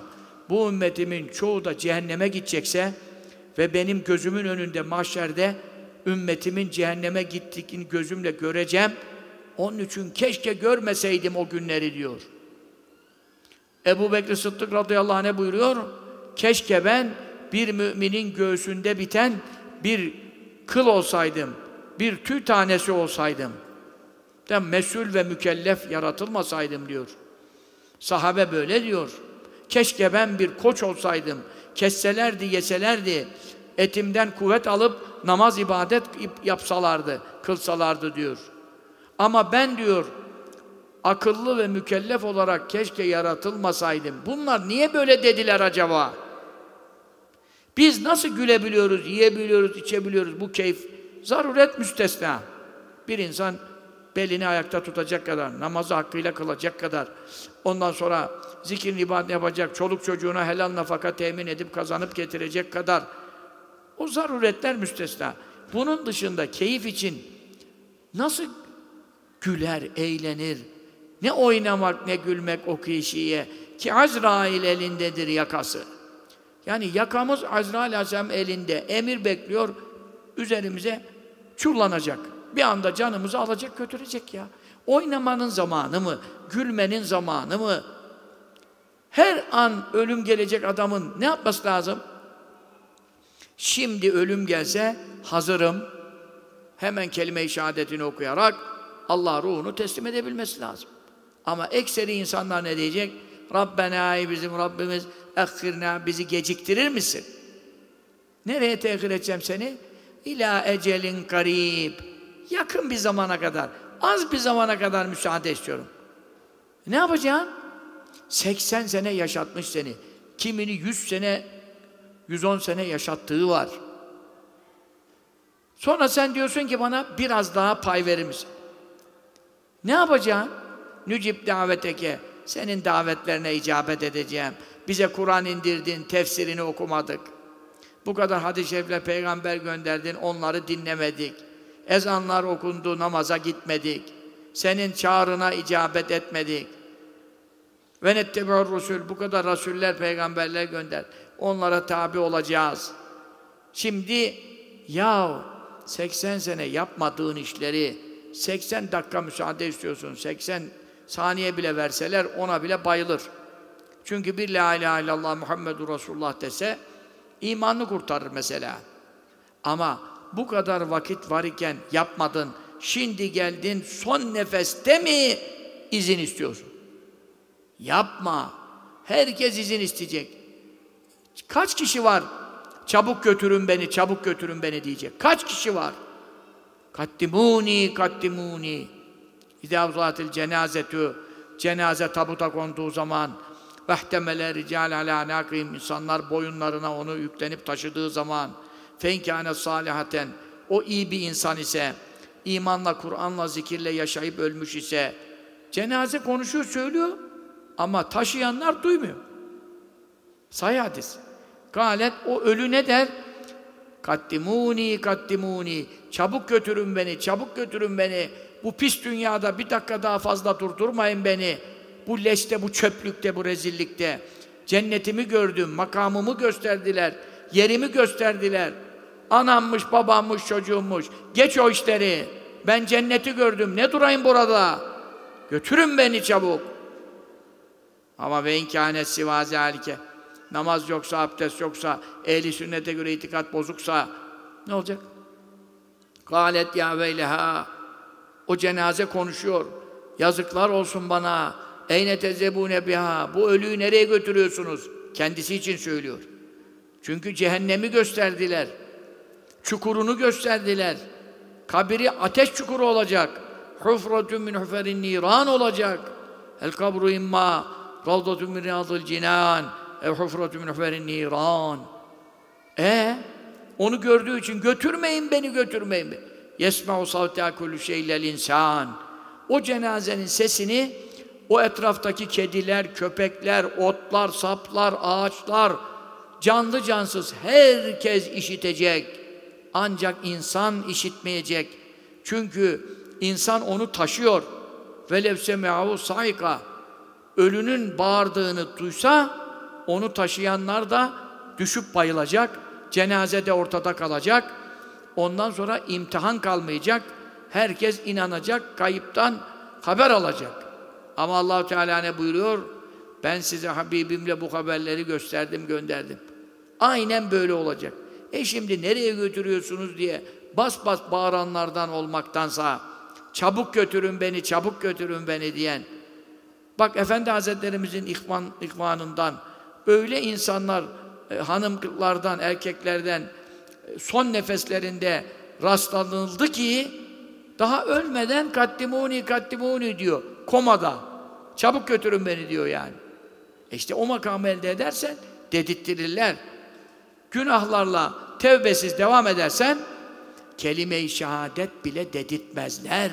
bu ümmetimin çoğu da cehenneme gidecekse ve benim gözümün önünde mahşerde ümmetimin cehenneme gittiğini gözümle göreceğim. Onun için keşke görmeseydim o günleri diyor. Ebu Bekir Sıddık radıyallahu anh buyuruyor? Keşke ben bir müminin göğsünde biten bir kıl olsaydım, bir tüy tanesi olsaydım. Ben mesul ve mükellef yaratılmasaydım diyor. Sahabe böyle diyor. Keşke ben bir koç olsaydım, kesselerdi, yeselerdi, etimden kuvvet alıp namaz ibadet yapsalardı, kılsalardı diyor. Ama ben diyor, akıllı ve mükellef olarak keşke yaratılmasaydım. Bunlar niye böyle dediler acaba? Biz nasıl gülebiliyoruz, yiyebiliyoruz, içebiliyoruz bu keyif? Zaruret müstesna. Bir insan belini ayakta tutacak kadar, namazı hakkıyla kılacak kadar, ondan sonra zikir ibadet yapacak, çoluk çocuğuna helal nafaka temin edip kazanıp getirecek kadar o zaruretler müstesna. Bunun dışında keyif için nasıl güler, eğlenir, ne oynamak ne gülmek o kişiye ki Azrail elindedir yakası. Yani yakamız Azrail Aleyhisselam elinde. Emir bekliyor, üzerimize çullanacak. Bir anda canımızı alacak, götürecek ya. Oynamanın zamanı mı? Gülmenin zamanı mı? Her an ölüm gelecek adamın ne yapması lazım? Şimdi ölüm gelse hazırım. Hemen kelime-i şehadetini okuyarak Allah ruhunu teslim edebilmesi lazım. Ama ekseri insanlar ne diyecek? Rabbena ey bizim Rabbimiz ekhirna bizi geciktirir misin? Nereye tehir edeceğim seni? İla ecelin karib. Yakın bir zamana kadar, az bir zamana kadar müsaade istiyorum. Ne yapacaksın? 80 sene yaşatmış seni. Kimini 100 sene, 110 sene yaşattığı var. Sonra sen diyorsun ki bana biraz daha pay verir misin? Ne yapacaksın? Nücib daveteke. Senin davetlerine icabet edeceğim. Bize Kur'an indirdin, tefsirini okumadık. Bu kadar hadis-i şerifle peygamber gönderdin, onları dinlemedik. Ezanlar okundu, namaza gitmedik. Senin çağrına icabet etmedik. Ve nettebi'ur rusul, bu kadar rasuller, peygamberler gönder. Onlara tabi olacağız. Şimdi ya 80 sene yapmadığın işleri 80 dakika müsaade istiyorsun. 80 saniye bile verseler ona bile bayılır. Çünkü bir la ilahe illallah Muhammedur Resulullah dese imanını kurtarır mesela. Ama bu kadar vakit var iken yapmadın, şimdi geldin son nefeste mi izin istiyorsun? Yapma. Herkes izin isteyecek. Kaç kişi var? Çabuk götürün beni, çabuk götürün beni diyecek. Kaç kişi var? Kattimuni, kattimuni. İzâ uzatil cenazetü. Cenaze tabuta konduğu zaman vehtemele rical alâ nâkîm insanlar boyunlarına onu yüklenip taşıdığı zaman fenkâne salihaten o iyi bir insan ise imanla, Kur'an'la, zikirle yaşayıp ölmüş ise cenaze konuşuyor, söylüyor ama taşıyanlar duymuyor. Sahih hadis. Galet o ölü ne der? Kattimuni, kattimuni. Çabuk götürün beni, çabuk götürün beni. Bu pis dünyada bir dakika daha fazla durdurmayın beni. Bu leşte, bu çöplükte, bu rezillikte. Cennetimi gördüm, makamımı gösterdiler, yerimi gösterdiler. Anammış, babammış, çocuğummuş. Geç o işleri. Ben cenneti gördüm. Ne durayım burada? Götürün beni çabuk. Ama ve inkânet sivâ zâlike. Namaz yoksa, abdest yoksa, ehli sünnete göre itikat bozuksa ne olacak? Galet ya veyleha. O cenaze konuşuyor. Yazıklar olsun bana. Eyne tezebune biha. Bu ölüyü nereye götürüyorsunuz? Kendisi için söylüyor. Çünkü cehennemi gösterdiler. Çukurunu gösterdiler. Kabiri ateş çukuru olacak. Hufratun min huferin niran olacak. El kabru imma ravdatun min riyadil cinan ev hufratun min huferin niran. E onu gördüğü için götürmeyin beni götürmeyin beni. Yesma'u savteha kullu şeylel insan. O cenazenin sesini o etraftaki kediler, köpekler, otlar, saplar, ağaçlar, canlı cansız herkes işitecek. Ancak insan işitmeyecek. Çünkü İnsan onu taşıyor. Velev seme'ahu saika. Ölünün bağırdığını duysa onu taşıyanlar da düşüp bayılacak. Cenazede ortada kalacak. Ondan sonra imtihan kalmayacak. Herkes inanacak, kayıptan haber alacak. Ama allah Teala ne buyuruyor? Ben size Habibimle bu haberleri gösterdim, gönderdim. Aynen böyle olacak. E şimdi nereye götürüyorsunuz diye bas bas bağıranlardan olmaktansa çabuk götürün beni, çabuk götürün beni diyen bak Efendi Hazretlerimizin ihvan, ihvanından öyle insanlar e, hanımlardan, erkeklerden e, son nefeslerinde rastlanıldı ki daha ölmeden kattimuni kattimuni diyor komada. Çabuk götürün beni diyor yani. E işte o makamı elde edersen dedirttirirler. Günahlarla tevbesiz devam edersen kelime-i şehadet bile dedirtmezler.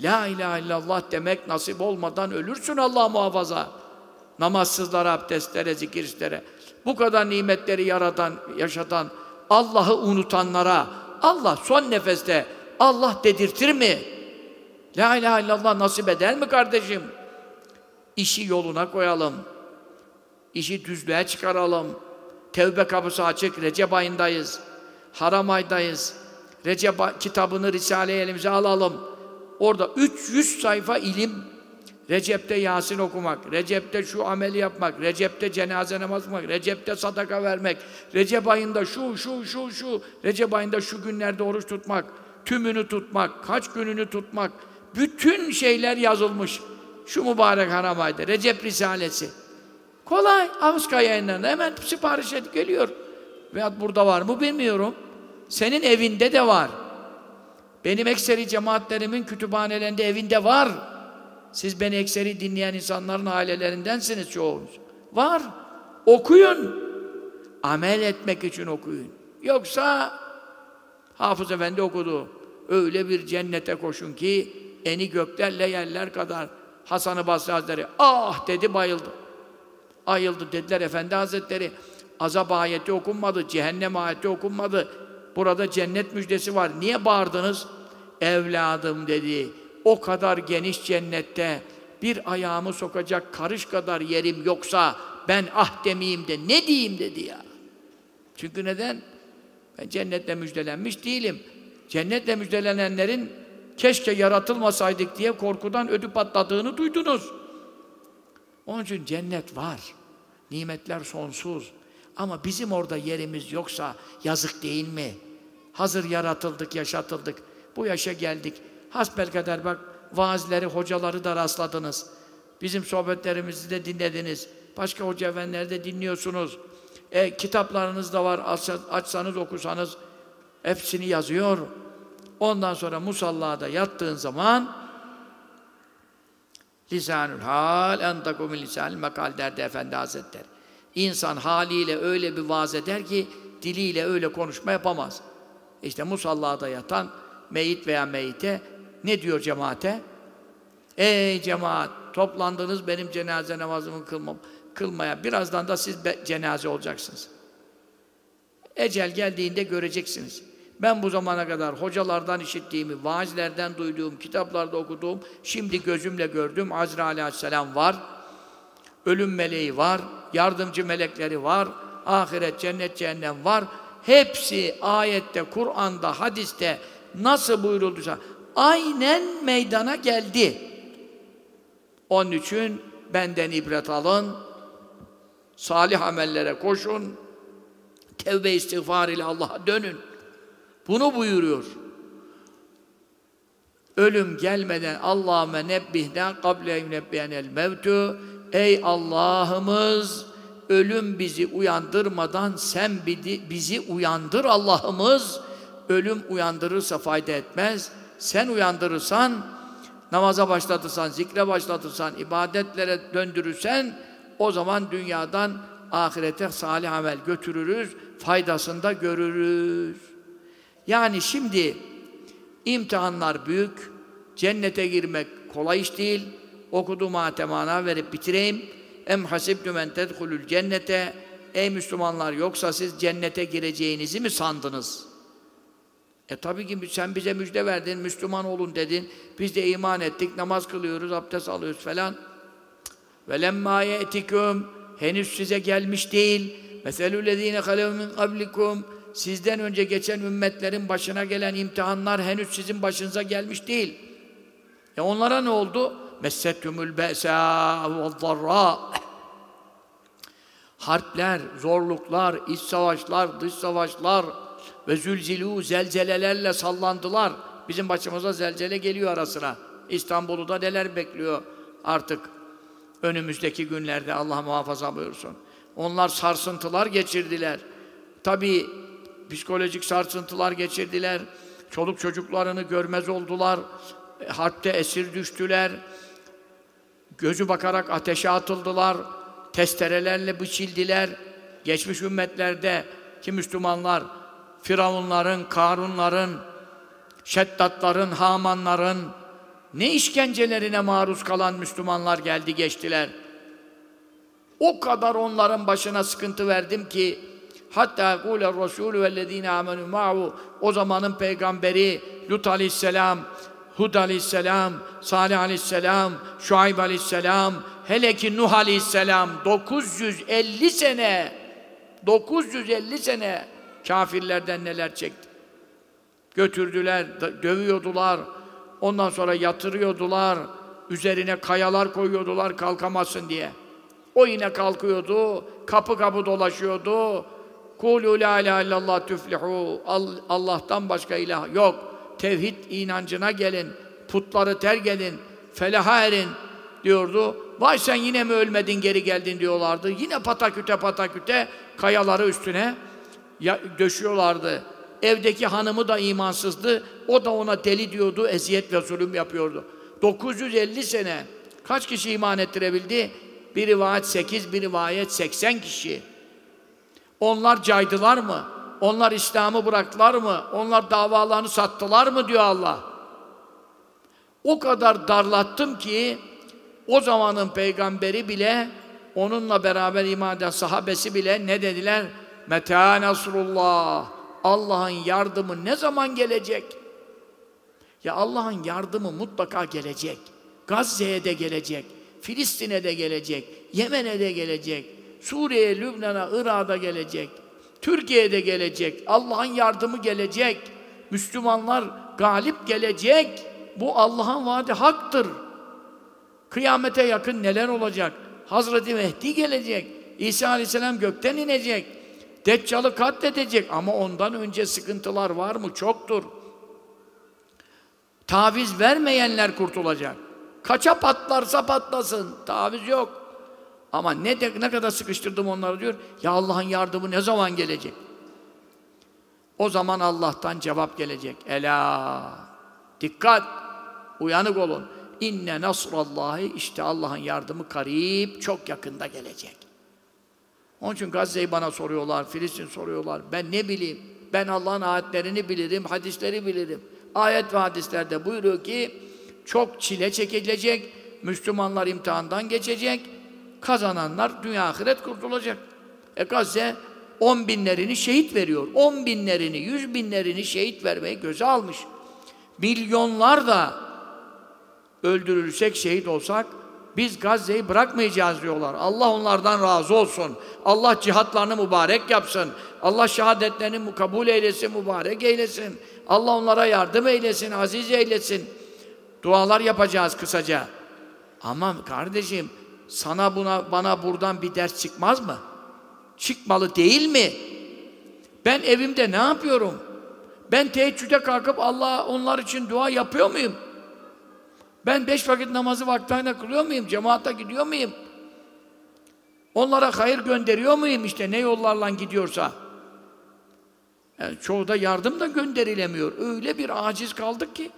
La ilahe illallah demek nasip olmadan ölürsün Allah muhafaza. Namazsızlara, abdestlere, zikirstlere, bu kadar nimetleri yaratan, yaşatan, Allah'ı unutanlara Allah son nefeste Allah dedirtir mi? La ilahe illallah nasip eder mi kardeşim? İşi yoluna koyalım. İşi düzlüğe çıkaralım. Tevbe kapısı açık. Recep ayındayız. Haram aydayız. Recep kitabını, Risale-i elimize alalım. Orada 300 sayfa ilim. Recep'te Yasin okumak, Recep'te şu ameli yapmak, Recep'te cenaze namazı kılmak, Recep'te sadaka vermek, Recep ayında şu, şu, şu, şu, Recep ayında şu günlerde oruç tutmak, tümünü tutmak, kaç gününü tutmak, bütün şeyler yazılmış. Şu mübarek haram ayda, Recep Risalesi. Kolay, Avska yayınlarında hemen sipariş et geliyor. Veyahut burada var mı bilmiyorum. Senin evinde de var. Benim ekseri cemaatlerimin kütüphanelerinde evinde var. Siz beni ekseri dinleyen insanların ailelerindensiniz çoğunuz. Var. Okuyun. Amel etmek için okuyun. Yoksa Hafız Efendi okudu. Öyle bir cennete koşun ki eni göklerle yerler kadar. Hasan-ı Basri Hazretleri ah dedi bayıldı. Ayıldı dediler Efendi Hazretleri. Azap ayeti okunmadı, cehennem ayeti okunmadı. Burada cennet müjdesi var. Niye bağırdınız? Evladım dedi. O kadar geniş cennette bir ayağımı sokacak karış kadar yerim yoksa ben ah demeyeyim de ne diyeyim dedi ya. Çünkü neden? Ben cennetle müjdelenmiş değilim. Cennetle müjdelenenlerin keşke yaratılmasaydık diye korkudan ödü patladığını duydunuz. Onun için cennet var. Nimetler sonsuz. Ama bizim orada yerimiz yoksa yazık değil mi? Hazır yaratıldık, yaşatıldık. Bu yaşa geldik. Hasbel kadar bak vaazleri, hocaları da rastladınız. Bizim sohbetlerimizi de dinlediniz. Başka hoca efendileri de dinliyorsunuz. E, kitaplarınız da var. Açsanız, okusanız hepsini yazıyor. Ondan sonra musallada yattığın zaman lisanül hal entakum lisanül mekal derdi Efendi Hazretleri. İnsan haliyle öyle bir vaaz eder ki diliyle öyle konuşma yapamaz. İşte musallada yatan meyit veya meyite ne diyor cemaate? Ey cemaat toplandınız benim cenaze namazımı kılmam, kılmaya. Birazdan da siz cenaze olacaksınız. Ecel geldiğinde göreceksiniz. Ben bu zamana kadar hocalardan işittiğimi, vaazlerden duyduğum, kitaplarda okuduğum, şimdi gözümle gördüm. Azrail aleyhisselam var. Ölüm meleği var. Yardımcı melekleri var. Ahiret, cennet, cehennem var. Hepsi ayette, Kur'an'da, hadiste nasıl buyurulduysa aynen meydana geldi. Onun için benden ibret alın. Salih amellere koşun. Tevbe istiğfar ile Allah'a dönün. Bunu buyuruyor. Ölüm gelmeden Allahümme nebbihna kable yunebbiyenel mevtu Ey Allah'ımız ölüm bizi uyandırmadan sen bizi uyandır Allah'ımız. Ölüm uyandırırsa fayda etmez. Sen uyandırırsan, namaza başlatırsan, zikre başlatırsan, ibadetlere döndürürsen o zaman dünyadan ahirete salih amel götürürüz, faydasını da görürüz. Yani şimdi imtihanlar büyük, cennete girmek kolay iş değil. Okuduğum atemana verip bitireyim. Em hasibtü men tedhulul cennete Ey Müslümanlar yoksa siz cennete gireceğinizi mi sandınız? E tabii ki sen bize müjde verdin, Müslüman olun dedin. Biz de iman ettik, namaz kılıyoruz, abdest alıyoruz falan. Lemma ye'tikum henüz size gelmiş değil. Meselüllezine halev min kablikum sizden önce geçen ümmetlerin başına gelen imtihanlar henüz sizin başınıza gelmiş değil. E onlara ne oldu? Messettumul be'sa ve zarra. Harpler, zorluklar, iç savaşlar, dış savaşlar ve zülzilu zelzelelerle sallandılar. Bizim başımıza zelzele geliyor ara sıra. İstanbul'u da neler bekliyor artık önümüzdeki günlerde Allah muhafaza buyursun. Onlar sarsıntılar geçirdiler. Tabii psikolojik sarsıntılar geçirdiler. Çoluk çocuklarını görmez oldular. Harpte esir düştüler. Gözü bakarak ateşe atıldılar. Testerelerle biçildiler. Geçmiş ümmetlerde ki Müslümanlar Firavunların, Karunların, Şeddatların, Hamanların ne işkencelerine maruz kalan Müslümanlar geldi geçtiler. O kadar onların başına sıkıntı verdim ki hatta kule Resulü vellezine amenu ma'hu o zamanın peygamberi Lut aleyhisselam, Hud aleyhisselam, Salih aleyhisselam, Şuayb aleyhisselam, hele ki Nuh aleyhisselam 950 sene 950 sene kafirlerden neler çekti. Götürdüler, dövüyordular, ondan sonra yatırıyordular, üzerine kayalar koyuyordular kalkamazsın diye. O yine kalkıyordu, kapı kapı dolaşıyordu. Kulü la ilahe illallah tüflihu. Allah'tan başka ilah yok. Tevhid inancına gelin. Putları terk edin. Felaha erin diyordu. Vay sen yine mi ölmedin geri geldin diyorlardı. Yine pataküte pataküte kayaları üstüne döşüyorlardı. Evdeki hanımı da imansızdı. O da ona deli diyordu, eziyet ve zulüm yapıyordu. 950 sene kaç kişi iman ettirebildi? Bir rivayet 8, bir rivayet 80 kişi. Onlar caydılar mı? Onlar İslam'ı bıraktılar mı? Onlar davalarını sattılar mı diyor Allah. O kadar darlattım ki o zamanın peygamberi bile onunla beraber iman eden sahabesi bile ne dediler? Meta nasrullah. Allah'ın yardımı ne zaman gelecek? Ya Allah'ın yardımı mutlaka gelecek. Gazze'ye de gelecek. Filistin'e de gelecek. Yemen'e de gelecek. Suriye, Lübnan'a, Irak'a gelecek. Türkiye'de gelecek. Allah'ın yardımı gelecek. Müslümanlar galip gelecek. Bu Allah'ın vaadi haktır. Kıyamete yakın neler olacak? Hazreti Mehdi gelecek. İsa Aleyhisselam gökten inecek. Deccal'ı katledecek ama ondan önce sıkıntılar var mı? Çoktur. Taviz vermeyenler kurtulacak. Kaça patlarsa patlasın. Taviz yok. Ama ne de, ne kadar sıkıştırdım onları diyor. Ya Allah'ın yardımı ne zaman gelecek? O zaman Allah'tan cevap gelecek. Ela! Dikkat! Uyanık olun. İnne nasrallahi işte Allah'ın yardımı karib çok yakında gelecek. Onun için Gazze'yi bana soruyorlar, Filistin soruyorlar. Ben ne bileyim? Ben Allah'ın ayetlerini bilirim, hadisleri bilirim. Ayet ve hadislerde buyuruyor ki çok çile çekilecek, Müslümanlar imtihandan geçecek, kazananlar dünya ahiret kurtulacak. E Gazze on binlerini şehit veriyor. On binlerini, yüz binlerini şehit vermeyi göze almış. Milyonlar da öldürülsek, şehit olsak biz Gazze'yi bırakmayacağız diyorlar. Allah onlardan razı olsun. Allah cihatlarını mübarek yapsın. Allah şehadetlerini kabul eylesin, mübarek eylesin. Allah onlara yardım eylesin, aziz eylesin. Dualar yapacağız kısaca. Ama kardeşim sana buna bana buradan bir ders çıkmaz mı? Çıkmalı değil mi? Ben evimde ne yapıyorum? Ben teheccüde kalkıp Allah onlar için dua yapıyor muyum? Ben beş vakit namazı vaktinde kılıyor muyum? Cemaate gidiyor muyum? Onlara hayır gönderiyor muyum işte ne yollarla gidiyorsa? Yani çoğu da yardım da gönderilemiyor. Öyle bir aciz kaldık ki.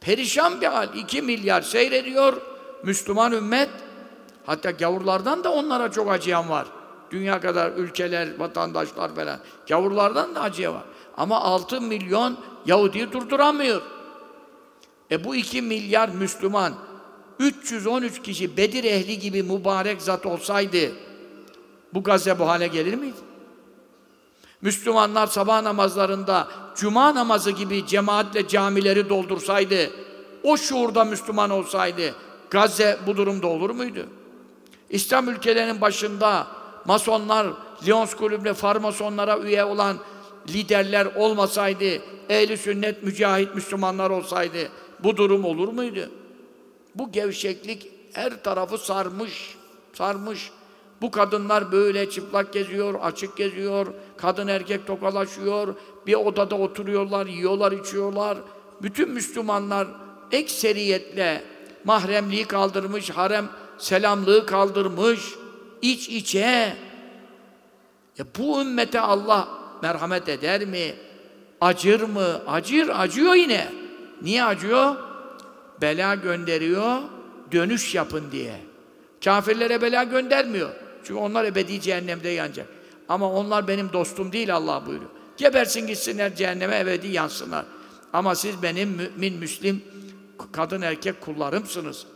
Perişan bir hal. İki milyar seyrediyor Müslüman ümmet. Hatta gavurlardan da onlara çok acıyan var. Dünya kadar ülkeler, vatandaşlar falan. Gavurlardan da acıya var. Ama altı milyon Yahudi'yi durduramıyor. E bu iki milyar Müslüman 313 kişi Bedir ehli gibi mübarek zat olsaydı bu Gazze bu hale gelir miydi? Müslümanlar sabah namazlarında cuma namazı gibi cemaatle camileri doldursaydı, o şuurda Müslüman olsaydı, Gazze bu durumda olur muydu? İslam ülkelerinin başında masonlar, Lyons kulübüne, farmasonlara üye olan liderler olmasaydı, ehli sünnet, mücahit Müslümanlar olsaydı bu durum olur muydu? Bu gevşeklik her tarafı sarmış, sarmış. Bu kadınlar böyle çıplak geziyor, açık geziyor, kadın erkek tokalaşıyor, bir odada oturuyorlar, yiyorlar, içiyorlar. Bütün Müslümanlar ekseriyetle mahremliği kaldırmış, harem selamlığı kaldırmış, iç içe. Ya bu ümmete Allah merhamet eder mi? Acır mı? Acır, acıyor yine. Niye acıyor? Bela gönderiyor, dönüş yapın diye. Kafirlere bela göndermiyor. Çünkü onlar ebedi cehennemde yanacak. Ama onlar benim dostum değil Allah buyuruyor. Gebersin gitsinler cehenneme ebedi yansınlar. Ama siz benim mümin, müslim, kadın erkek kullarımsınız.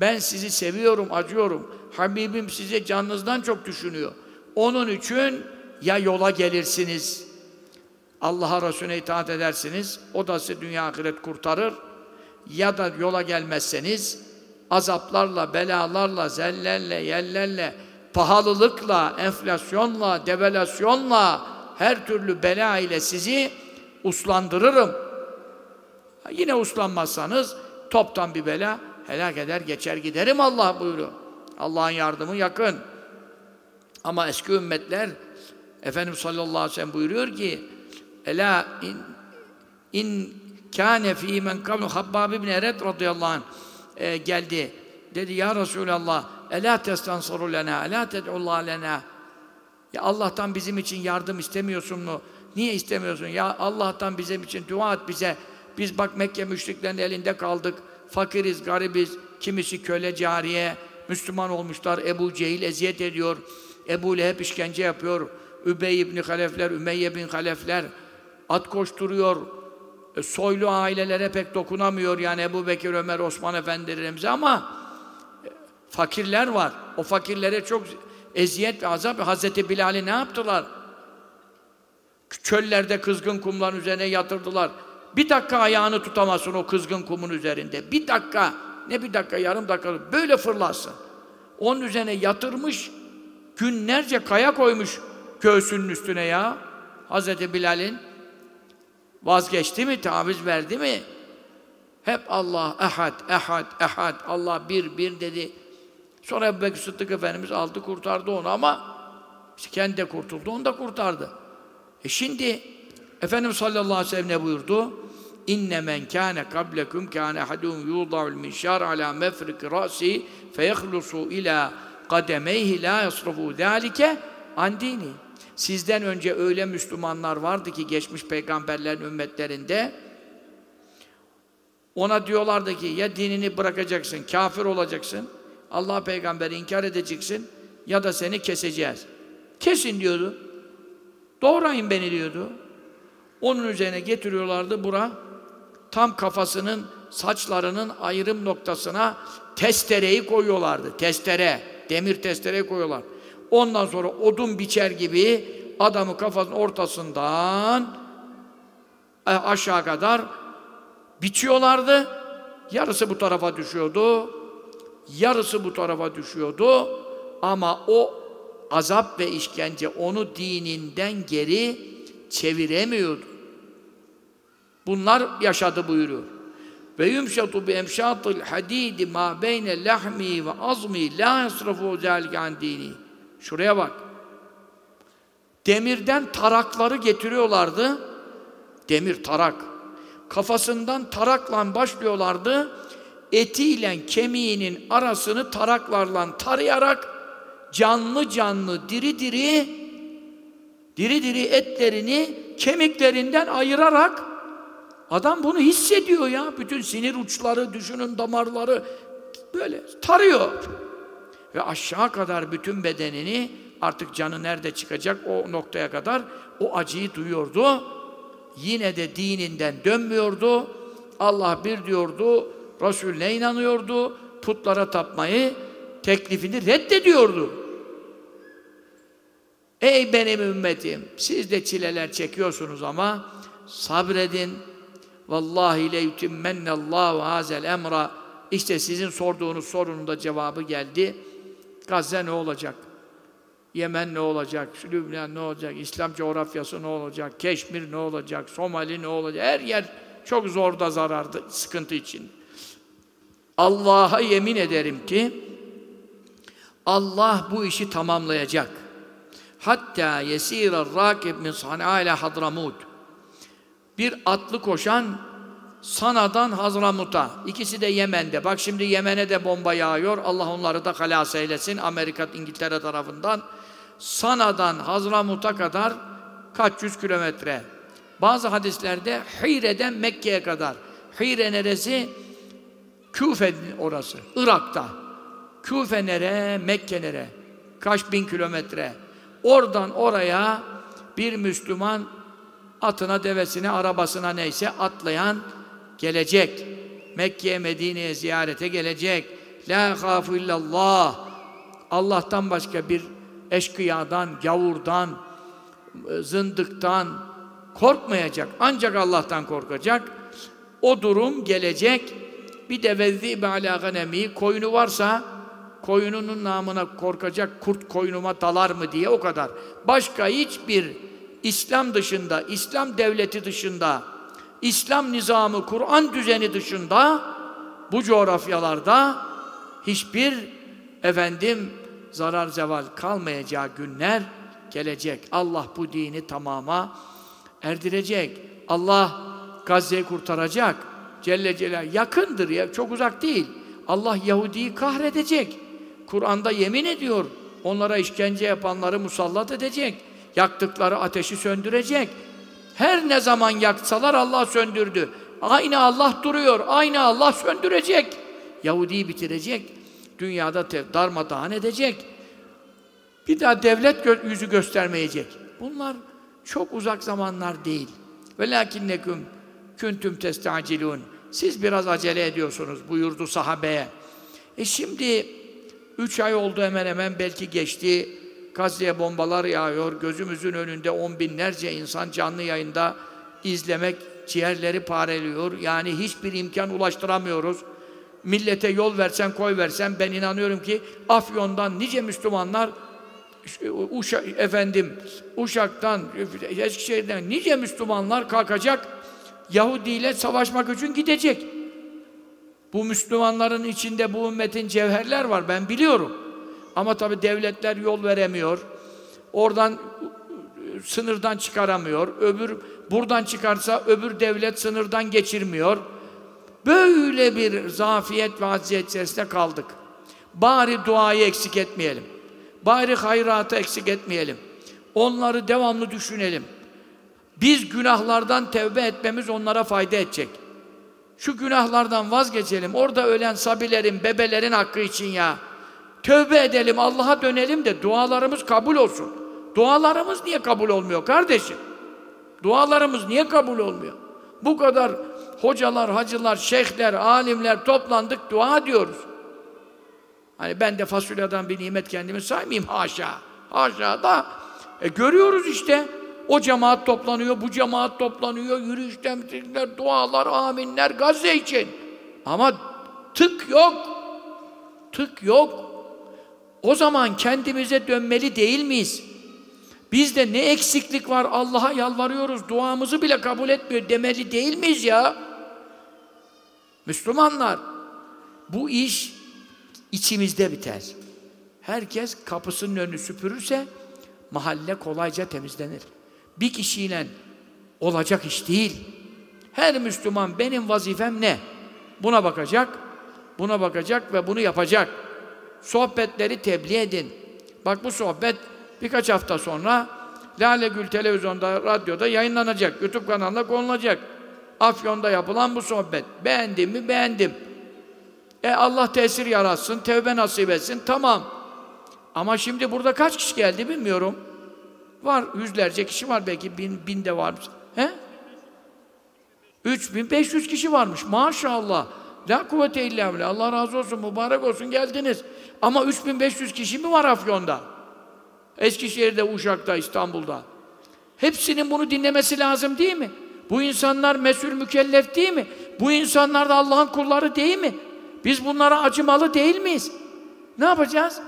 Ben sizi seviyorum, acıyorum. Habibim size canınızdan çok düşünüyor. Onun için ya yola gelirsiniz, Allah'a Resulüne itaat edersiniz, o da sizi dünya ahiret kurtarır. Ya da yola gelmezseniz, azaplarla, belalarla, zellerle, yellerle, pahalılıkla, enflasyonla, devalüasyonla, her türlü bela ile sizi uslandırırım. Yine uslanmazsanız toptan bir bela helak eder geçer giderim Allah buyuruyor. Allah'ın yardımı yakın. Ama eski ümmetler Efendimiz sallallahu aleyhi ve sellem buyuruyor ki Ela in, in kâne fî men kavlu Habbab ibn Eret radıyallahu anh e, geldi. Dedi ya Resulallah Ela testansaru lena, ela ted'ullah lena. Ya Allah'tan bizim için yardım istemiyorsun mu? Niye istemiyorsun? Ya Allah'tan bizim için dua et bize. Biz bak Mekke müşriklerinin elinde kaldık. Fakiriz, garibiz. Kimisi köle cariye. Müslüman olmuşlar. Ebu Cehil eziyet ediyor. Ebu Leheb işkence yapıyor. Übey ibn Halefler, Ümeyye bin Halefler at koşturuyor. E, soylu ailelere pek dokunamıyor yani Ebu Bekir, Ömer, Osman Efendilerimize ama e, fakirler var. O fakirlere çok eziyet ve azap. Hazreti Bilal'i ne yaptılar? Çöllerde kızgın kumların üzerine yatırdılar. Bir dakika ayağını tutamazsın o kızgın kumun üzerinde. Bir dakika, ne bir dakika, yarım dakika, böyle fırlarsın. Onun üzerine yatırmış, günlerce kaya koymuş göğsünün üstüne ya. Hazreti Bilal'in vazgeçti mi, taviz verdi mi? Hep Allah, ehad, ehad, ehad, Allah bir, bir dedi. Sonra Ebu Bekir Sıddık Efendimiz aldı, kurtardı onu ama işte kendi de kurtuldu, onu da kurtardı. E şimdi Efendimiz sallallahu aleyhi ve sellem ne buyurdu? İnne men kâne kablekum kâne hadûn yûda'ul minşâr alâ mefrik râsi feyehlusu ilâ kademeyhi lâ yasrafû zâlike an dini. Sizden önce öyle Müslümanlar vardı ki geçmiş peygamberlerin ümmetlerinde ona diyorlardı ki ya dinini bırakacaksın, kafir olacaksın, Allah peygamberi inkar edeceksin ya da seni keseceğiz. Kesin diyordu. Doğrayın beni diyordu. Onun üzerine getiriyorlardı bura tam kafasının saçlarının ayrım noktasına testereyi koyuyorlardı. Testere, demir testere koyuyorlar. Ondan sonra odun biçer gibi adamı kafasının ortasından e, aşağı kadar biçiyorlardı. Yarısı bu tarafa düşüyordu. Yarısı bu tarafa düşüyordu. Ama o azap ve işkence onu dininden geri çeviremiyordu. Bunlar yaşadı buyuruyor. Ve yumşatu bi emşatil hadidi ma beyne lahmi ve azmi la yasrafu zalike an dini. Şuraya bak. Demirden tarakları getiriyorlardı. Demir tarak. Kafasından tarakla başlıyorlardı. Etiyle kemiğinin arasını taraklarla tarayarak canlı canlı, diri diri diri diri etlerini kemiklerinden ayırarak adam bunu hissediyor ya. Bütün sinir uçları, düşünün damarları böyle tarıyor. Ve aşağı kadar bütün bedenini artık canı nerede çıkacak o noktaya kadar o acıyı duyuyordu. Yine de dininden dönmüyordu. Allah bir diyordu, Resulüne inanıyordu, putlara tapmayı teklifini reddediyordu. Ey benim ümmetim! Siz de çileler çekiyorsunuz ama sabredin. Vallahi le yutimmennallahu hazel emra. İşte sizin sorduğunuz sorunun da cevabı geldi. Gazze ne olacak? Yemen ne olacak? Lübnan ne olacak? İslam coğrafyası ne olacak? Keşmir ne olacak? Somali ne olacak? Her yer çok zorda zarardı, sıkıntı için. Allah'a yemin ederim ki Allah bu işi tamamlayacak. Hatta yesira rakib min Sana'a ile Hadramut. Bir atlı koşan Sana'dan Hazramut'a. İkisi de Yemen'de. Bak şimdi Yemen'e de bomba yağıyor. Allah onları da halas eylesin. Amerika, İngiltere tarafından. Sana'dan Hazramut'a kadar kaç yüz kilometre. Bazı hadislerde Hire'den Mekke'ye kadar. Hire neresi? Küfe orası. Irak'ta. Küfe nere? Mekke nere? Kaç bin kilometre. Oradan oraya bir Müslüman atına, devesine, arabasına neyse atlayan gelecek. Mekke'ye, Medine'ye ziyarete gelecek. La khafu illallah. Allah'tan başka bir eşkıyadan, gavurdan, zındıktan korkmayacak. Ancak Allah'tan korkacak. O durum gelecek. Bir de vezzibe ala ganemi koyunu varsa koyununun namına korkacak kurt koyunuma dalar mı diye o kadar. Başka hiçbir İslam dışında, İslam devleti dışında, İslam nizamı, Kur'an düzeni dışında bu coğrafyalarda hiçbir efendim zarar zeval kalmayacağı günler gelecek. Allah bu dini tamama erdirecek. Allah Gazze'yi kurtaracak. Celle Celal yakındır ya, çok uzak değil. Allah Yahudi'yi kahredecek. Kur'an'da yemin ediyor. Onlara işkence yapanları musallat edecek. Yaktıkları ateşi söndürecek. Her ne zaman yaksalar Allah söndürdü. Aynı Allah duruyor. Aynı Allah söndürecek. Yahudi'yi bitirecek. Dünyada darmadağın edecek. Bir daha devlet gö yüzü göstermeyecek. Bunlar çok uzak zamanlar değil. Velakinneküm küntüm testacilun. Siz biraz acele ediyorsunuz buyurdu sahabeye. E şimdi üç ay oldu hemen hemen belki geçti. Gazze'ye bombalar yağıyor. Gözümüzün önünde on binlerce insan canlı yayında izlemek ciğerleri pareliyor. Yani hiçbir imkan ulaştıramıyoruz. Millete yol versen koy versen ben inanıyorum ki Afyon'dan nice Müslümanlar Uşa, efendim Uşak'tan Eskişehir'den nice Müslümanlar kalkacak Yahudi ile savaşmak için gidecek. Bu Müslümanların içinde bu ümmetin cevherler var ben biliyorum. Ama tabi devletler yol veremiyor. Oradan sınırdan çıkaramıyor. Öbür buradan çıkarsa öbür devlet sınırdan geçirmiyor. Böyle bir zafiyet ve acziyet içerisinde kaldık. Bari duayı eksik etmeyelim. Bari hayratı eksik etmeyelim. Onları devamlı düşünelim. Biz günahlardan tevbe etmemiz onlara fayda edecek. Şu günahlardan vazgeçelim. Orada ölen sabilerin, bebelerin hakkı için ya. Tövbe edelim, Allah'a dönelim de dualarımız kabul olsun. Dualarımız niye kabul olmuyor kardeşim? Dualarımız niye kabul olmuyor? Bu kadar hocalar, hacılar, şeyhler, alimler toplandık, dua diyoruz. Hani ben de fasulyeden bir nimet kendimi saymayayım haşa. Haşa da e, görüyoruz işte. O cemaat toplanıyor, bu cemaat toplanıyor, yürüyüşler, dualar, aminler, Gazze için. Ama tık yok. Tık yok. O zaman kendimize dönmeli değil miyiz? Bizde ne eksiklik var Allah'a yalvarıyoruz, duamızı bile kabul etmiyor demeli değil miyiz ya? Müslümanlar, bu iş içimizde biter. Herkes kapısının önünü süpürürse mahalle kolayca temizlenir. Bir kişiyle olacak iş değil. Her Müslüman benim vazifem ne? Buna bakacak, buna bakacak ve bunu yapacak. Sohbetleri tebliğ edin. Bak bu sohbet birkaç hafta sonra Lale Gül televizyonda, radyoda yayınlanacak. YouTube kanalına konulacak. Afyon'da yapılan bu sohbet. Beğendim mi? Beğendim. E Allah tesir yaratsın, tevbe nasip etsin. Tamam. Ama şimdi burada kaç kişi geldi bilmiyorum. Var yüzlerce kişi var belki bin, bin de var. He? 3500 kişi varmış maşallah. La kuvvete illa billah. Allah razı olsun, mübarek olsun geldiniz. Ama 3500 kişi mi var Afyon'da? Eskişehir'de, Uşak'ta, İstanbul'da. Hepsinin bunu dinlemesi lazım değil mi? Bu insanlar mesul mükellef değil mi? Bu insanlar da Allah'ın kulları değil mi? Biz bunlara acımalı değil miyiz? Ne yapacağız?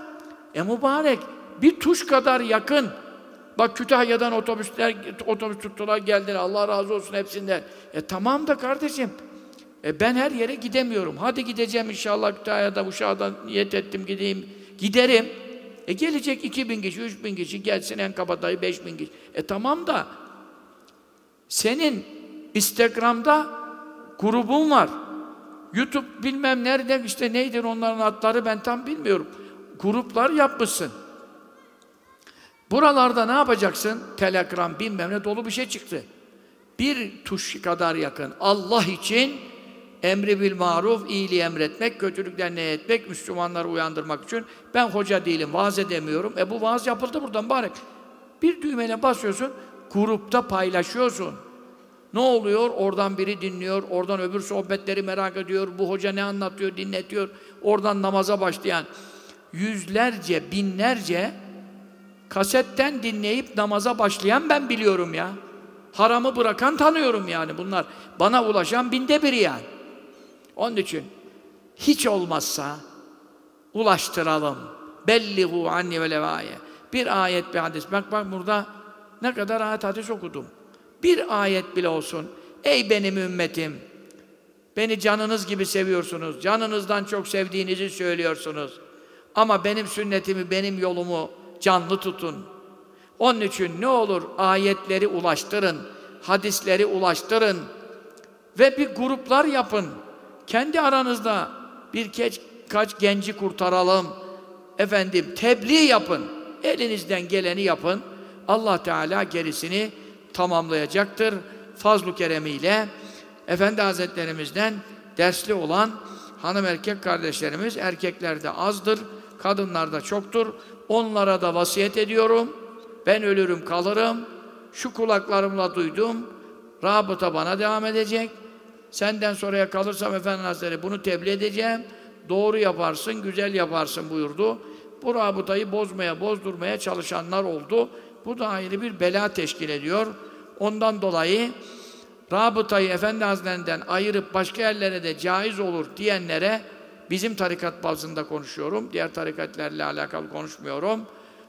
E mübarek bir tuş kadar yakın. Bak Kütahya'dan otobüsler otobüs tuttular geldiler. Allah razı olsun hepsinden. E tamam da kardeşim. E ben her yere gidemiyorum. Hadi gideceğim inşallah Kütahya'da Uşak'da niyet ettim gideyim. Giderim. E gelecek 2000 kişi, 3000 kişi gelsin en kabadayı 5000 kişi. E tamam da senin Instagram'da grubun var. YouTube bilmem nerede işte neydir onların adları ben tam bilmiyorum. Gruplar yapmışsın. Buralarda ne yapacaksın? Telegram bilmem ne dolu bir şey çıktı. Bir tuş kadar yakın. Allah için emri bil maruf, iyiliği emretmek, kötülükten ne etmek, Müslümanları uyandırmak için. Ben hoca değilim, vaaz edemiyorum. E bu vaaz yapıldı buradan bari. Bir düğmene basıyorsun, grupta paylaşıyorsun. Ne oluyor? Oradan biri dinliyor, oradan öbür sohbetleri merak ediyor, bu hoca ne anlatıyor, dinletiyor. Oradan namaza başlayan yüzlerce, binlerce kasetten dinleyip namaza başlayan ben biliyorum ya. Haramı bırakan tanıyorum yani bunlar. Bana ulaşan binde biri yani. Onun için hiç olmazsa ulaştıralım. Bellihu anni ve levaye. Bir ayet bir hadis. Bak bak burada ne kadar ayet hadis okudum. Bir ayet bile olsun. Ey benim ümmetim. Beni canınız gibi seviyorsunuz. Canınızdan çok sevdiğinizi söylüyorsunuz. Ama benim sünnetimi, benim yolumu canlı tutun. Onun için ne olur ayetleri ulaştırın, hadisleri ulaştırın ve bir gruplar yapın. Kendi aranızda bir keç, kaç genci kurtaralım. Efendim tebliğ yapın. Elinizden geleni yapın. Allah Teala gerisini tamamlayacaktır. Fazl-ı keremiyle Efendi Hazretlerimizden dersli olan hanım erkek kardeşlerimiz erkeklerde azdır, kadınlarda çoktur. Onlara da vasiyet ediyorum. Ben ölürüm kalırım. Şu kulaklarımla duydum. Rabıta bana devam edecek. Senden sonraya kalırsam Efendi Hazretleri bunu tebliğ edeceğim. Doğru yaparsın, güzel yaparsın buyurdu. Bu rabıtayı bozmaya, bozdurmaya çalışanlar oldu. Bu da ayrı bir bela teşkil ediyor. Ondan dolayı rabıtayı Efendi Hazretlerinden ayırıp başka yerlere de caiz olur diyenlere bizim tarikat bazında konuşuyorum. Diğer tarikatlerle alakalı konuşmuyorum.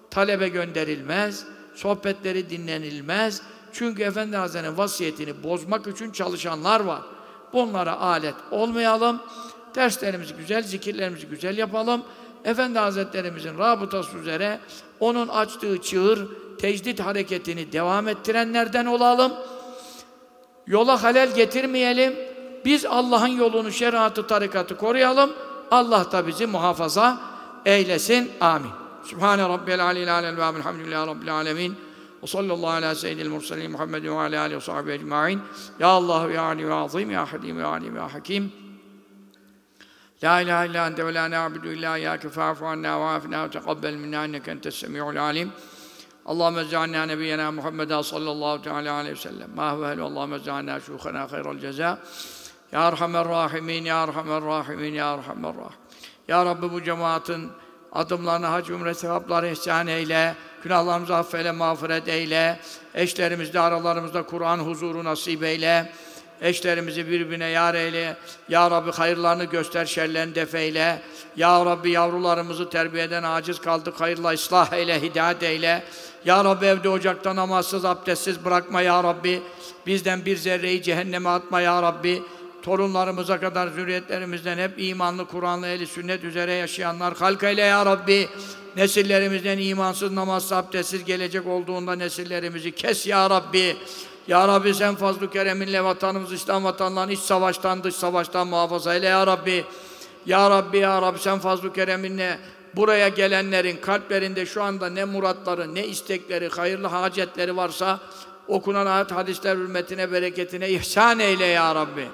Talebe gönderilmez, sohbetleri dinlenilmez. Çünkü Efendi Hazretleri'nin vasiyetini bozmak için çalışanlar var. Bunlara alet olmayalım. Derslerimizi güzel, zikirlerimizi güzel yapalım. Efendi Hazretlerimizin rabıtası üzere onun açtığı çığır, tecdit hareketini devam ettirenlerden olalım. Yola halel getirmeyelim. Biz Allah'ın yolunu, şeriatı, tarikatı koruyalım. Allah da bizi muhafaza eylesin. Amin. Sübhane Rabbiyel aleyhi alel ve elhamdülillahi Rabbil alemin. Ve sallallahu ala seyyidil mursalin Muhammed ve ala alihi ve sahbihi ecma'in. Ya Allah ya Ali ve Azim ya Hadim ya Alim ya Hakim. La ilahe illa ente ve la na'budu illa iyyake fa'fu anna ve afina ve teqabbel minna inneke entes semi'ul alim. Allahümme ec'alna nebiyyena Muhammeden sallallahu teala aleyhi ve sellem. Ma huve ehlu Allahümme ec'alna şuhana hayral ceza. Ya Erhamer Rahimin, Ya Erhamer Rahimin, Ya Erhamer Rahim. Ya Rabbi bu cemaatin adımlarına hac umre sevapları ihsan eyle. Günahlarımızı affeyle, mağfiret eyle. Eşlerimizde, aralarımızda Kur'an huzuru nasip eyle. Eşlerimizi birbirine yar eyle. Ya Rabbi hayırlarını göster, şerlerini defeyle. Ya Rabbi yavrularımızı terbiyeden aciz kaldık. Hayırla ıslah eyle, hidayet eyle. Ya Rabbi evde ocakta namazsız, abdestsiz bırakma Ya Rabbi. Bizden bir zerreyi cehenneme atma Ya Rabbi. Torunlarımıza kadar zürriyetlerimizden hep imanlı, Kur'anlı, eli sünnet üzere yaşayanlar halk eyle Ya Rabbi. Nesillerimizden imansız, namazsız, abdestsiz gelecek olduğunda nesillerimizi kes Ya Rabbi. Ya Rabbi sen fazl-ı kereminle vatanımız İslam vatanlarını iç savaştan dış savaştan muhafaza eyle Ya Rabbi. Ya Rabbi Ya Rabbi sen fazl-ı kereminle buraya gelenlerin kalplerinde şu anda ne muratları, ne istekleri, hayırlı hacetleri varsa okunan ayet hadisler hürmetine, bereketine ihsan eyle Ya Rabbi.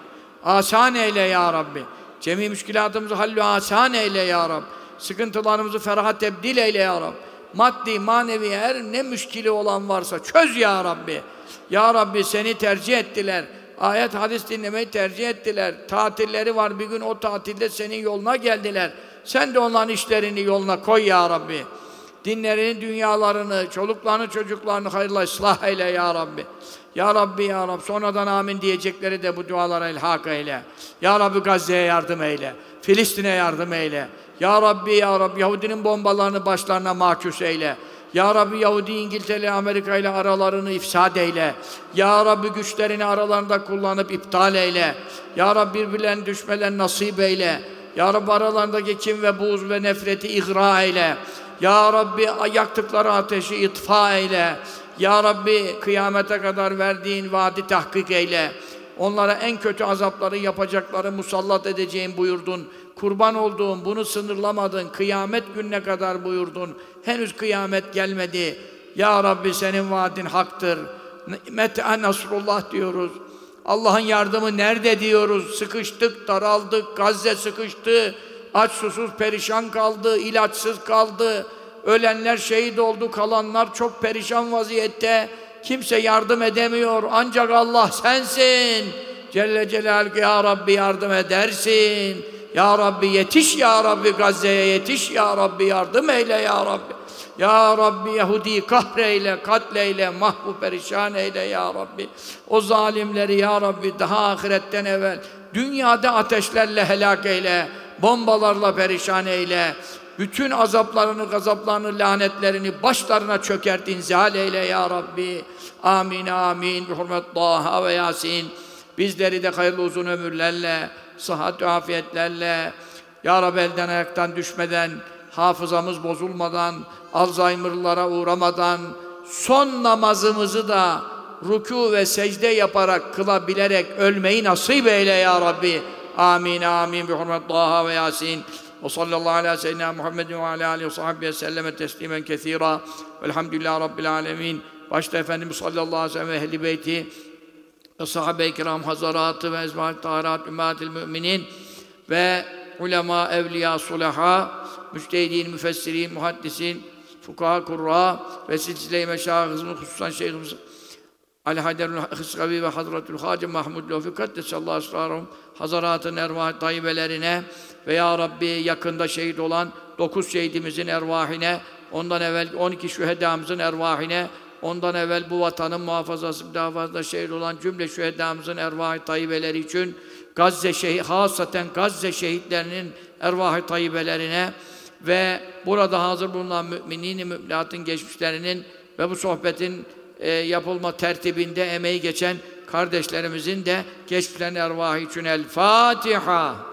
Asan eyle Ya Rabbi. Cemi müşkilatımızı hallü asan eyle Ya Rabbi. Sıkıntılarımızı feraha tebdil eyle Ya Rabbi. Maddi, manevi her ne müşkili olan varsa çöz Ya Rabbi. Ya Rabbi seni tercih ettiler. Ayet, hadis dinlemeyi tercih ettiler. Tatilleri var bir gün o tatilde senin yoluna geldiler. Sen de onların işlerini yoluna koy Ya Rabbi. Dinlerini, dünyalarını, çoluklarını, çocuklarını hayırla ıslah eyle ya Rabbi. Ya Rabbi, Ya Rabbi, sonradan amin diyecekleri de bu dualara ilhak eyle. Ya Rabbi Gazze'ye yardım eyle. Filistin'e yardım eyle. Ya Rabbi, Ya Rabbi, Yahudinin bombalarını başlarına mahkus eyle. Ya Rabbi Yahudi İngiltere Amerika ile aralarını ifsad eyle. Ya Rabbi güçlerini aralarında kullanıp iptal eyle. Ya Rabbi birbirlerine düşmelerini nasip eyle. Ya Rabbi aralarındaki kim ve buğz ve nefreti igra eyle. Ya Rabbi yaktıkları ateşi itfa eyle. Ya Rabbi kıyamete kadar verdiğin vaadi tahkik eyle. Onlara en kötü azapları yapacakları musallat edeceğin buyurdun. Kurban olduğum bunu sınırlamadın. Kıyamet gününe kadar buyurdun. Henüz kıyamet gelmedi. Ya Rabbi senin vaadin haktır. Mete Nasrullah diyoruz. Allah'ın yardımı nerede diyoruz? Sıkıştık, daraldık, Gazze sıkıştı. Aç susuz perişan kaldı, ilaçsız kaldı. Ölenler şehit oldu, kalanlar çok perişan vaziyette. Kimse yardım edemiyor. Ancak Allah sensin. Celle Celaluhu ya Rabbi yardım edersin. Ya Rabbi yetiş ya Rabbi Gazze'ye yetiş ya Rabbi yardım eyle ya Rabbi. Ya Rabbi Yahudi kahreyle, katleyle, mahvu perişan eyle ya Rabbi. O zalimleri ya Rabbi daha ahiretten evvel dünyada ateşlerle helak eyle, bombalarla perişan eyle. Bütün azaplarını, gazaplarını, lanetlerini başlarına çökert, inzal eyle ya Rabbi. Amin, amin. Bi hurmet Taha ve Yasin. Bizleri de hayırlı uzun ömürlerle, sıhhat ve afiyetlerle, Ya Rabbi elden ayaktan düşmeden, hafızamız bozulmadan, Alzheimer'lara uğramadan, son namazımızı da ruku ve secde yaparak, kılabilerek ölmeyi nasip eyle ya Rabbi. Amin, amin. Bi hurmet Taha ve Yasin. Ve sallallahu ala seyyidina Muhammedin ve ala alihi ve sahbihi ve selleme teslimen kethira. Velhamdülillahi Rabbil alemin. Başta Efendimiz sallallahu aleyhi ve sellem ve ehli beyti ve sahabe-i kiram hazaratı ve ezvâ-i taharat ümmatil müminin ve ulema, evliya, sulaha, müçtehidin, müfessirin, muhaddisin, fukaha, kurra ve silsile-i meşahımızın hususan şeyhimiz Ali Haydarul Hıskavi ve Hazretül Hacı Mahmud Lofi Kaddesallahu esrarım Hazaratın ervah tayyibelerine ve Ya Rabbi yakında şehit olan dokuz şehidimizin ervahine ondan evvel 12 şühedamızın ervahine ondan evvel bu vatanın muhafazası müdafasında şehit olan cümle şühedamızın ervah-ı tayyibeleri için Gazze şehit, hasaten Gazze şehitlerinin ervah-ı tayyibelerine ve burada hazır bulunan müminin müminatın geçmişlerinin ve bu sohbetin e, yapılma tertibinde emeği geçen kardeşlerimizin de geçmişlerin ervahı için El Fatiha.